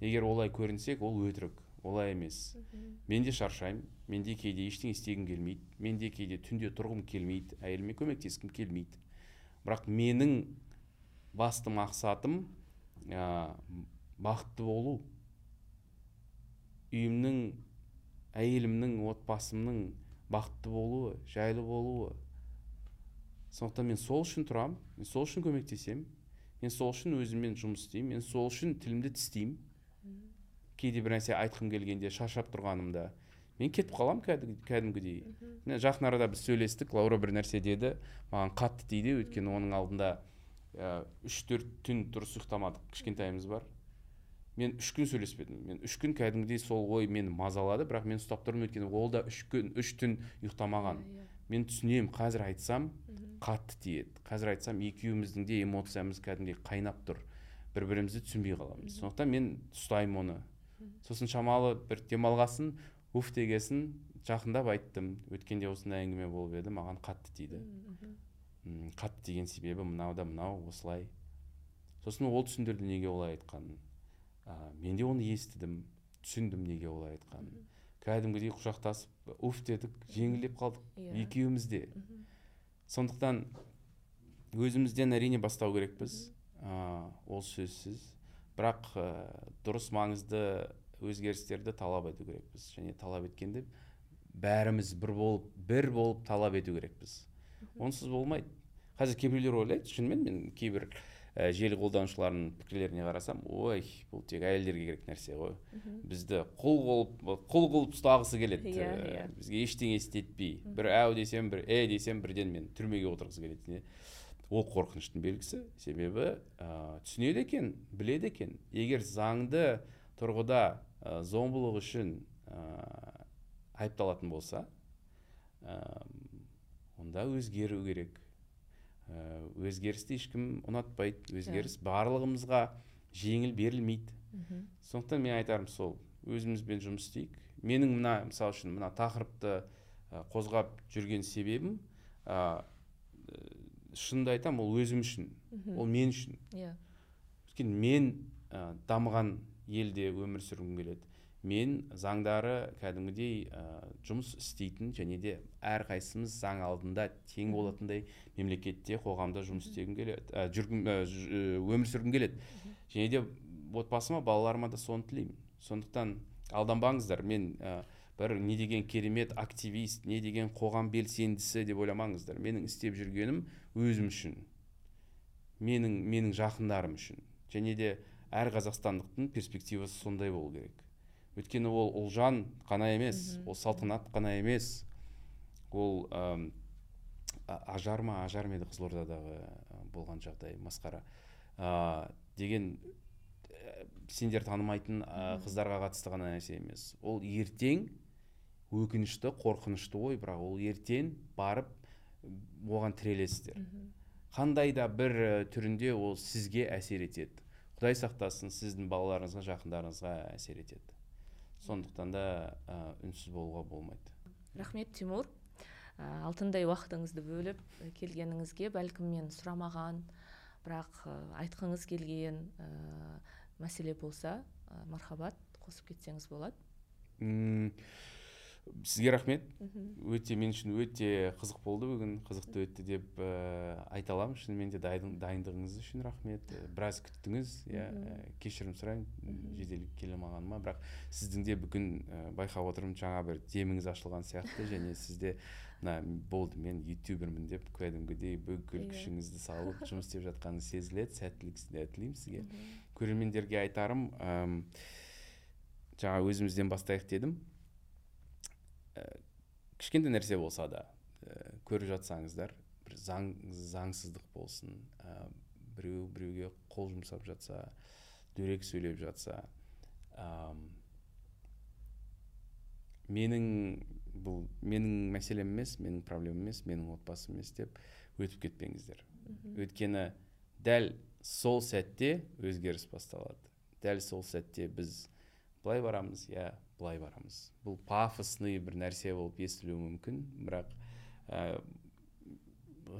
Егер олай көрінсек ол өтірік олай емес. Мен де шаршаймын мен де кейде ештеңе істегім келмейді мен де кейде түнде тұрғым келмейді әйеліме көмектескім келмейді. Бірақ менің басты мақсатым ә, бақытты болу. Үйімнің әйелімнің отбасымның бақытты болуы жайлы болуы. Сондықтан мен сол үшін тұрамын мен сол үшін көмектесемін мен сол үшін өзіммен жұмыс істеймін мен сол үшін тілімді тістеймін. Кейде бір нәрсе айтқым келгенде шаршап тұрғанымда мен кетіп қаламын кәдімгідей. Міне жақын арада біз сөйлестік лаура бір нәрсе деді маған қатты тиді өйткені оның алдында үш төрт түн дұрыс ұйықтамадық кішкентайымыз бар. Мен үш күн сөйлеспедім мен үш күн кәдімгідей сол ой мені мазалады бірақ мен ұстап тұрмын өйткені ол да үш күн үш түн ұйықтамаған. иә, иә. Мен түсінемін қазір айтсам қатты тиеді. Қазір айтсам екеуміздің де эмоциямыз кәдімгідей қайнап тұр. Бір бірімізді түсінбей қаламыз. Сондықтан мен ұстаймын оны. Сосын шамалы бір демалғасын уф дегесін жақындап айттым. Өткенде осындай әңгіме болып еді маған қатты тиді. Қатты тиген себебі мынау да мынау осылай. Сосын ол түсіндірді неге олай айтқанын. Ә, мен де оны естідім түсіндім неге олай айтқанын. Кәдімгідей құшақтасып уф! дедік жеңілдеп қалдық yeah. Иә. екеуміз де. Сондықтан өзімізден әрине бастау керекпіз. Ә, ол сөзсіз. Бірақ ә, дұрыс маңызды өзгерістерді талап ету керекпіз. Және талап еткенде бәріміз бір болып бір болып талап ету керекпіз. Онсыз болмайды. Қазір кейбіреулер ойлайды шынымен мен кейбір ә, желі қолданушыларының пікірлеріне қарасам ой бұл тек әйелдерге керек нәрсе ғой. Бізді құл қылып құл қылып ұстағысы келеді. Yeah, иә, yeah. Иә. бізге ештеңе істетпей. Бір әу десем бір е десем бірден мен түрмеге отырғысы келеді ол қорқыныштың белгісі. Себебі ә, түсінеді екен біледі екен. Егер заңды тұрғыда ә, зомбылық үшін ә, айыпталатын болса ә, онда өзгеру керек. Өзгерісті ешкім ұнатпайды. Өзгеріс барлығымызға жеңіл берілмейді. Сондықтан мен айтарым сол. Өзімізбен жұмыс істейік. Менің мына мысалы үшін мына тақырыпты ә, қозғап жүрген себебім ә, шынымды айтамын ол өзім үшін. Ол мен үшін. Иә. Өйткені мен ә, дамыған елде өмір сүргім келеді. Мен заңдары кәдімгідей ә, жұмыс істейтін және де әрқайсымыз заң алдында тең болатындай мемлекетте қоғамда жұмыс істегім келеді ә, жүргім, ә, өмір сүргім келеді. Және де отбасыма балаларыма да соны тілеймін. Сондықтан алданбаңыздар. Мен ә, бір не деген керемет активист не деген қоғам белсендісі деп ойламаңыздар. Менің істеп жүргенім өзім үшін менің менің жақындарым үшін. Және де әр қазақстандықтың перспективасы сондай болу керек. Өйткені ол ұлжан қана емес ол салтанат қана емес. Ол ә, ажар ма ажар ма еді қызылордадағы болған жағдай масқара. Ә, деген ә, сендер танымайтын ә, қыздарға қатысты ғана нәрсе емес. Ол ертең өкінішті қорқынышты ой бірақ ол ертең барып оған тірелесіздер. Қандай да бір түрінде ол сізге әсер етеді. Құдай сақтасын сіздің балаларыңызға жақындарыңызға әсер етеді. Сондықтан да ә, үнсіз болуға болмайды. Рахмет тимур. Алтындай уақытыңызды бөліп келгеніңізге бәлкім мен сұрамаған бірақ айтқыңыз келген ә, мәселе болса ә, мархабат қосып кетсеңіз болады. Сізге рахмет. Өте мен үшін өте қызық болды бүгін қызықты өтті деп ә, айта аламын. Шынымен де дайындығыңыз үшін рахмет. Ә, біраз күттіңіз. Иә кешірім сұраймын. Жедел келе алмағаныма бірақ сіздің де бүгін ә, байқап отырмын жаңа бір деміңіз ашылған сияқты. <laughs> Және сізде мына болды мен ютубермін деп кәдімгідей бүкіл иә. күшіңізді салып жұмыс істеп жатқаныңыз сезіледі. Сәттілік тілеймін сізге. Көрермендерге айтарым жаңа өзімізден бастайық дедім. Ә, кішкентай нәрсе болса да ә, көріп жатсаңыздар бір заң заңсыздық болсын ә, біреу біреуге қол жұмсап жатса дөрекі сөйлеп жатса ә, менің бұл менің мәселем емес менің проблемам емес менің отбасым емес деп өтіп кетпеңіздер. Өйткені дәл сол сәтте өзгеріс басталады. Дәл сол сәтте біз былай барамыз иә былай барамыз. Бұл пафосный бір нәрсе болып естілуі мүмкін бірақ ә,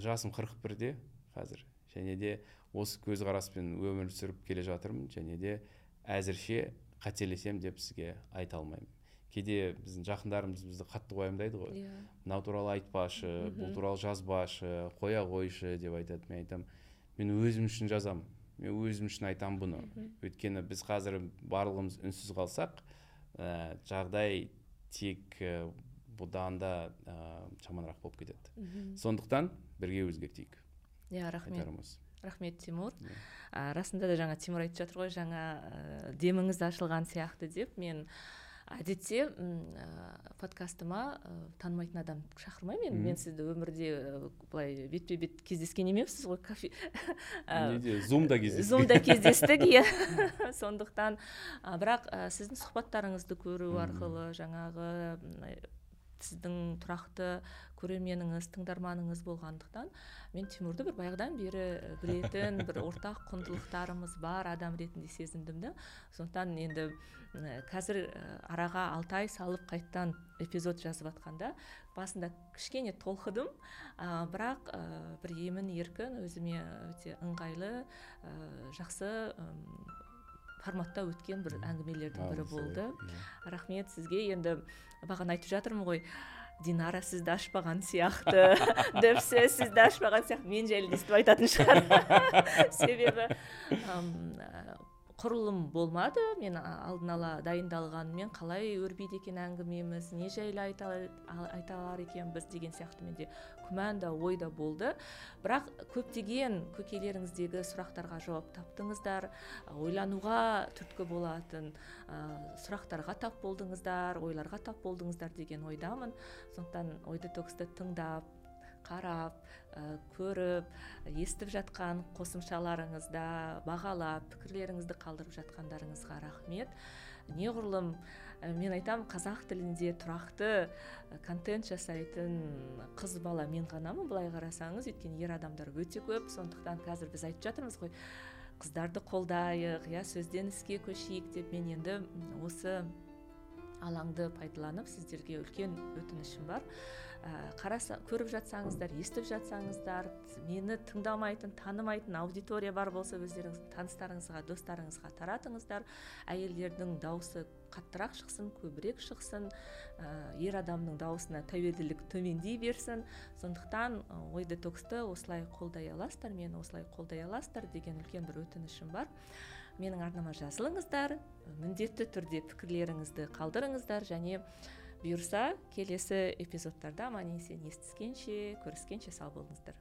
жасым қырық бірде қазір. Және де осы көзқараспен өмір сүріп келе жатырмын және де әзірше қателесем деп сізге айта алмаймын. Кейде біздің жақындарымыз бізді қатты уайымдайды ғой. Иә. Мынау туралы айтпашы бұл туралы жазбашы қоя қойшы деп айтады. Мен айтамын мен өзім үшін жазамын. Мен өзім үшін айтамын бұны өйткені біз қазір барлығымыз үнсіз қалсақ ә, жағдай тек ә, бұдан да ә, жаманырақ болып кетеді. Сондықтан бірге өзгертейік. Иә рахмет. Рахмет тимур. Ә, расында да жаңа тимур айтып жатыр ғой жаңа ә, деміңіз ашылған сияқты деп. Мен әдетте ә, подкастыма ә, танымайтын адам шақырмаймын енді. Мен сізді өмірде былай бетпе бет кездескен емеспіз ғой кафе. Неде зумда кездестік. зумда кездестік иә. <laughs> Сондықтан бірақ сіздің сұхбаттарыңызды көру арқылы жаңағы сіздің тұрақты көрерменіңіз тыңдарманыңыз болғандықтан мен тимурды бір баяғыдан бері білетін бір <laughs> ортақ құндылықтарымыз бар адам ретінде сезіндім да сондықтан енді қазір араға алты ай салып қайтадан эпизод жазып жатқанда басында кішкене толқыдым. Ә, бірақ ә, бір емін еркін өзіме өте ыңғайлы ә, жақсы форматта өткен бір әңгімелердің бірі болды. иә. рахмет сізге. Енді бағана айтып жатырмын ғой динара сізді ашпаған сияқты <laughs> дөпсі сізді ашпаған сияқты. Мен жайлы естіп айтатын шығар <laughs> себебі құрылым болмады. Мен алдын ала дайындалғанмен қалай өрбиді екен әңгімеміз не жайлы айта, айта алар екенбіз деген сияқты менде күмән да ой да болды. Бірақ көптеген көкелеріңіздегі сұрақтарға жауап таптыңыздар ойлануға түрткі болатын ә, сұрақтарға тап болдыңыздар ойларға тап болдыңыздар деген ойдамын. Сондықтан ой детоксты тыңдап қарап көріп естіп жатқан қосымшаларыңызда бағалап пікірлеріңізді қалдырып жатқандарыңызға рахмет. Неғұрлым ә, мен айтам қазақ тілінде тұрақты контент жасайтын қыз бала мен ғанамын былай қарасаңыз. Өйткені ер адамдар өте көп сондықтан қазір біз айтып жатырмыз ғой. Қыздарды қолдайық иә сөзден іске көшейік деп. Мен енді осы алаңды пайдаланып сіздерге үлкен өтінішім бар. Қараса көріп жатсаңыздар естіп жатсаңыздар мені тыңдамайтын танымайтын аудитория бар болса өздеріңіз таныстарыңызға достарыңызға таратыңыздар. Әйелдердің дауысы қаттырақ шықсын көбірек шықсын. Ә, ер адамның дауысына тәуелділік төмендей берсін. Сондықтан ой детоксты осылай қолдай аласыздар мені осылай қолдай аласыздар деген үлкен бір өтінішім бар. Менің арнама жазылыңыздар міндетті түрде пікірлеріңізді қалдырыңыздар және бұйырса келесі эпизодтарда аман есен естіскенше көріскенше сау болыңыздар.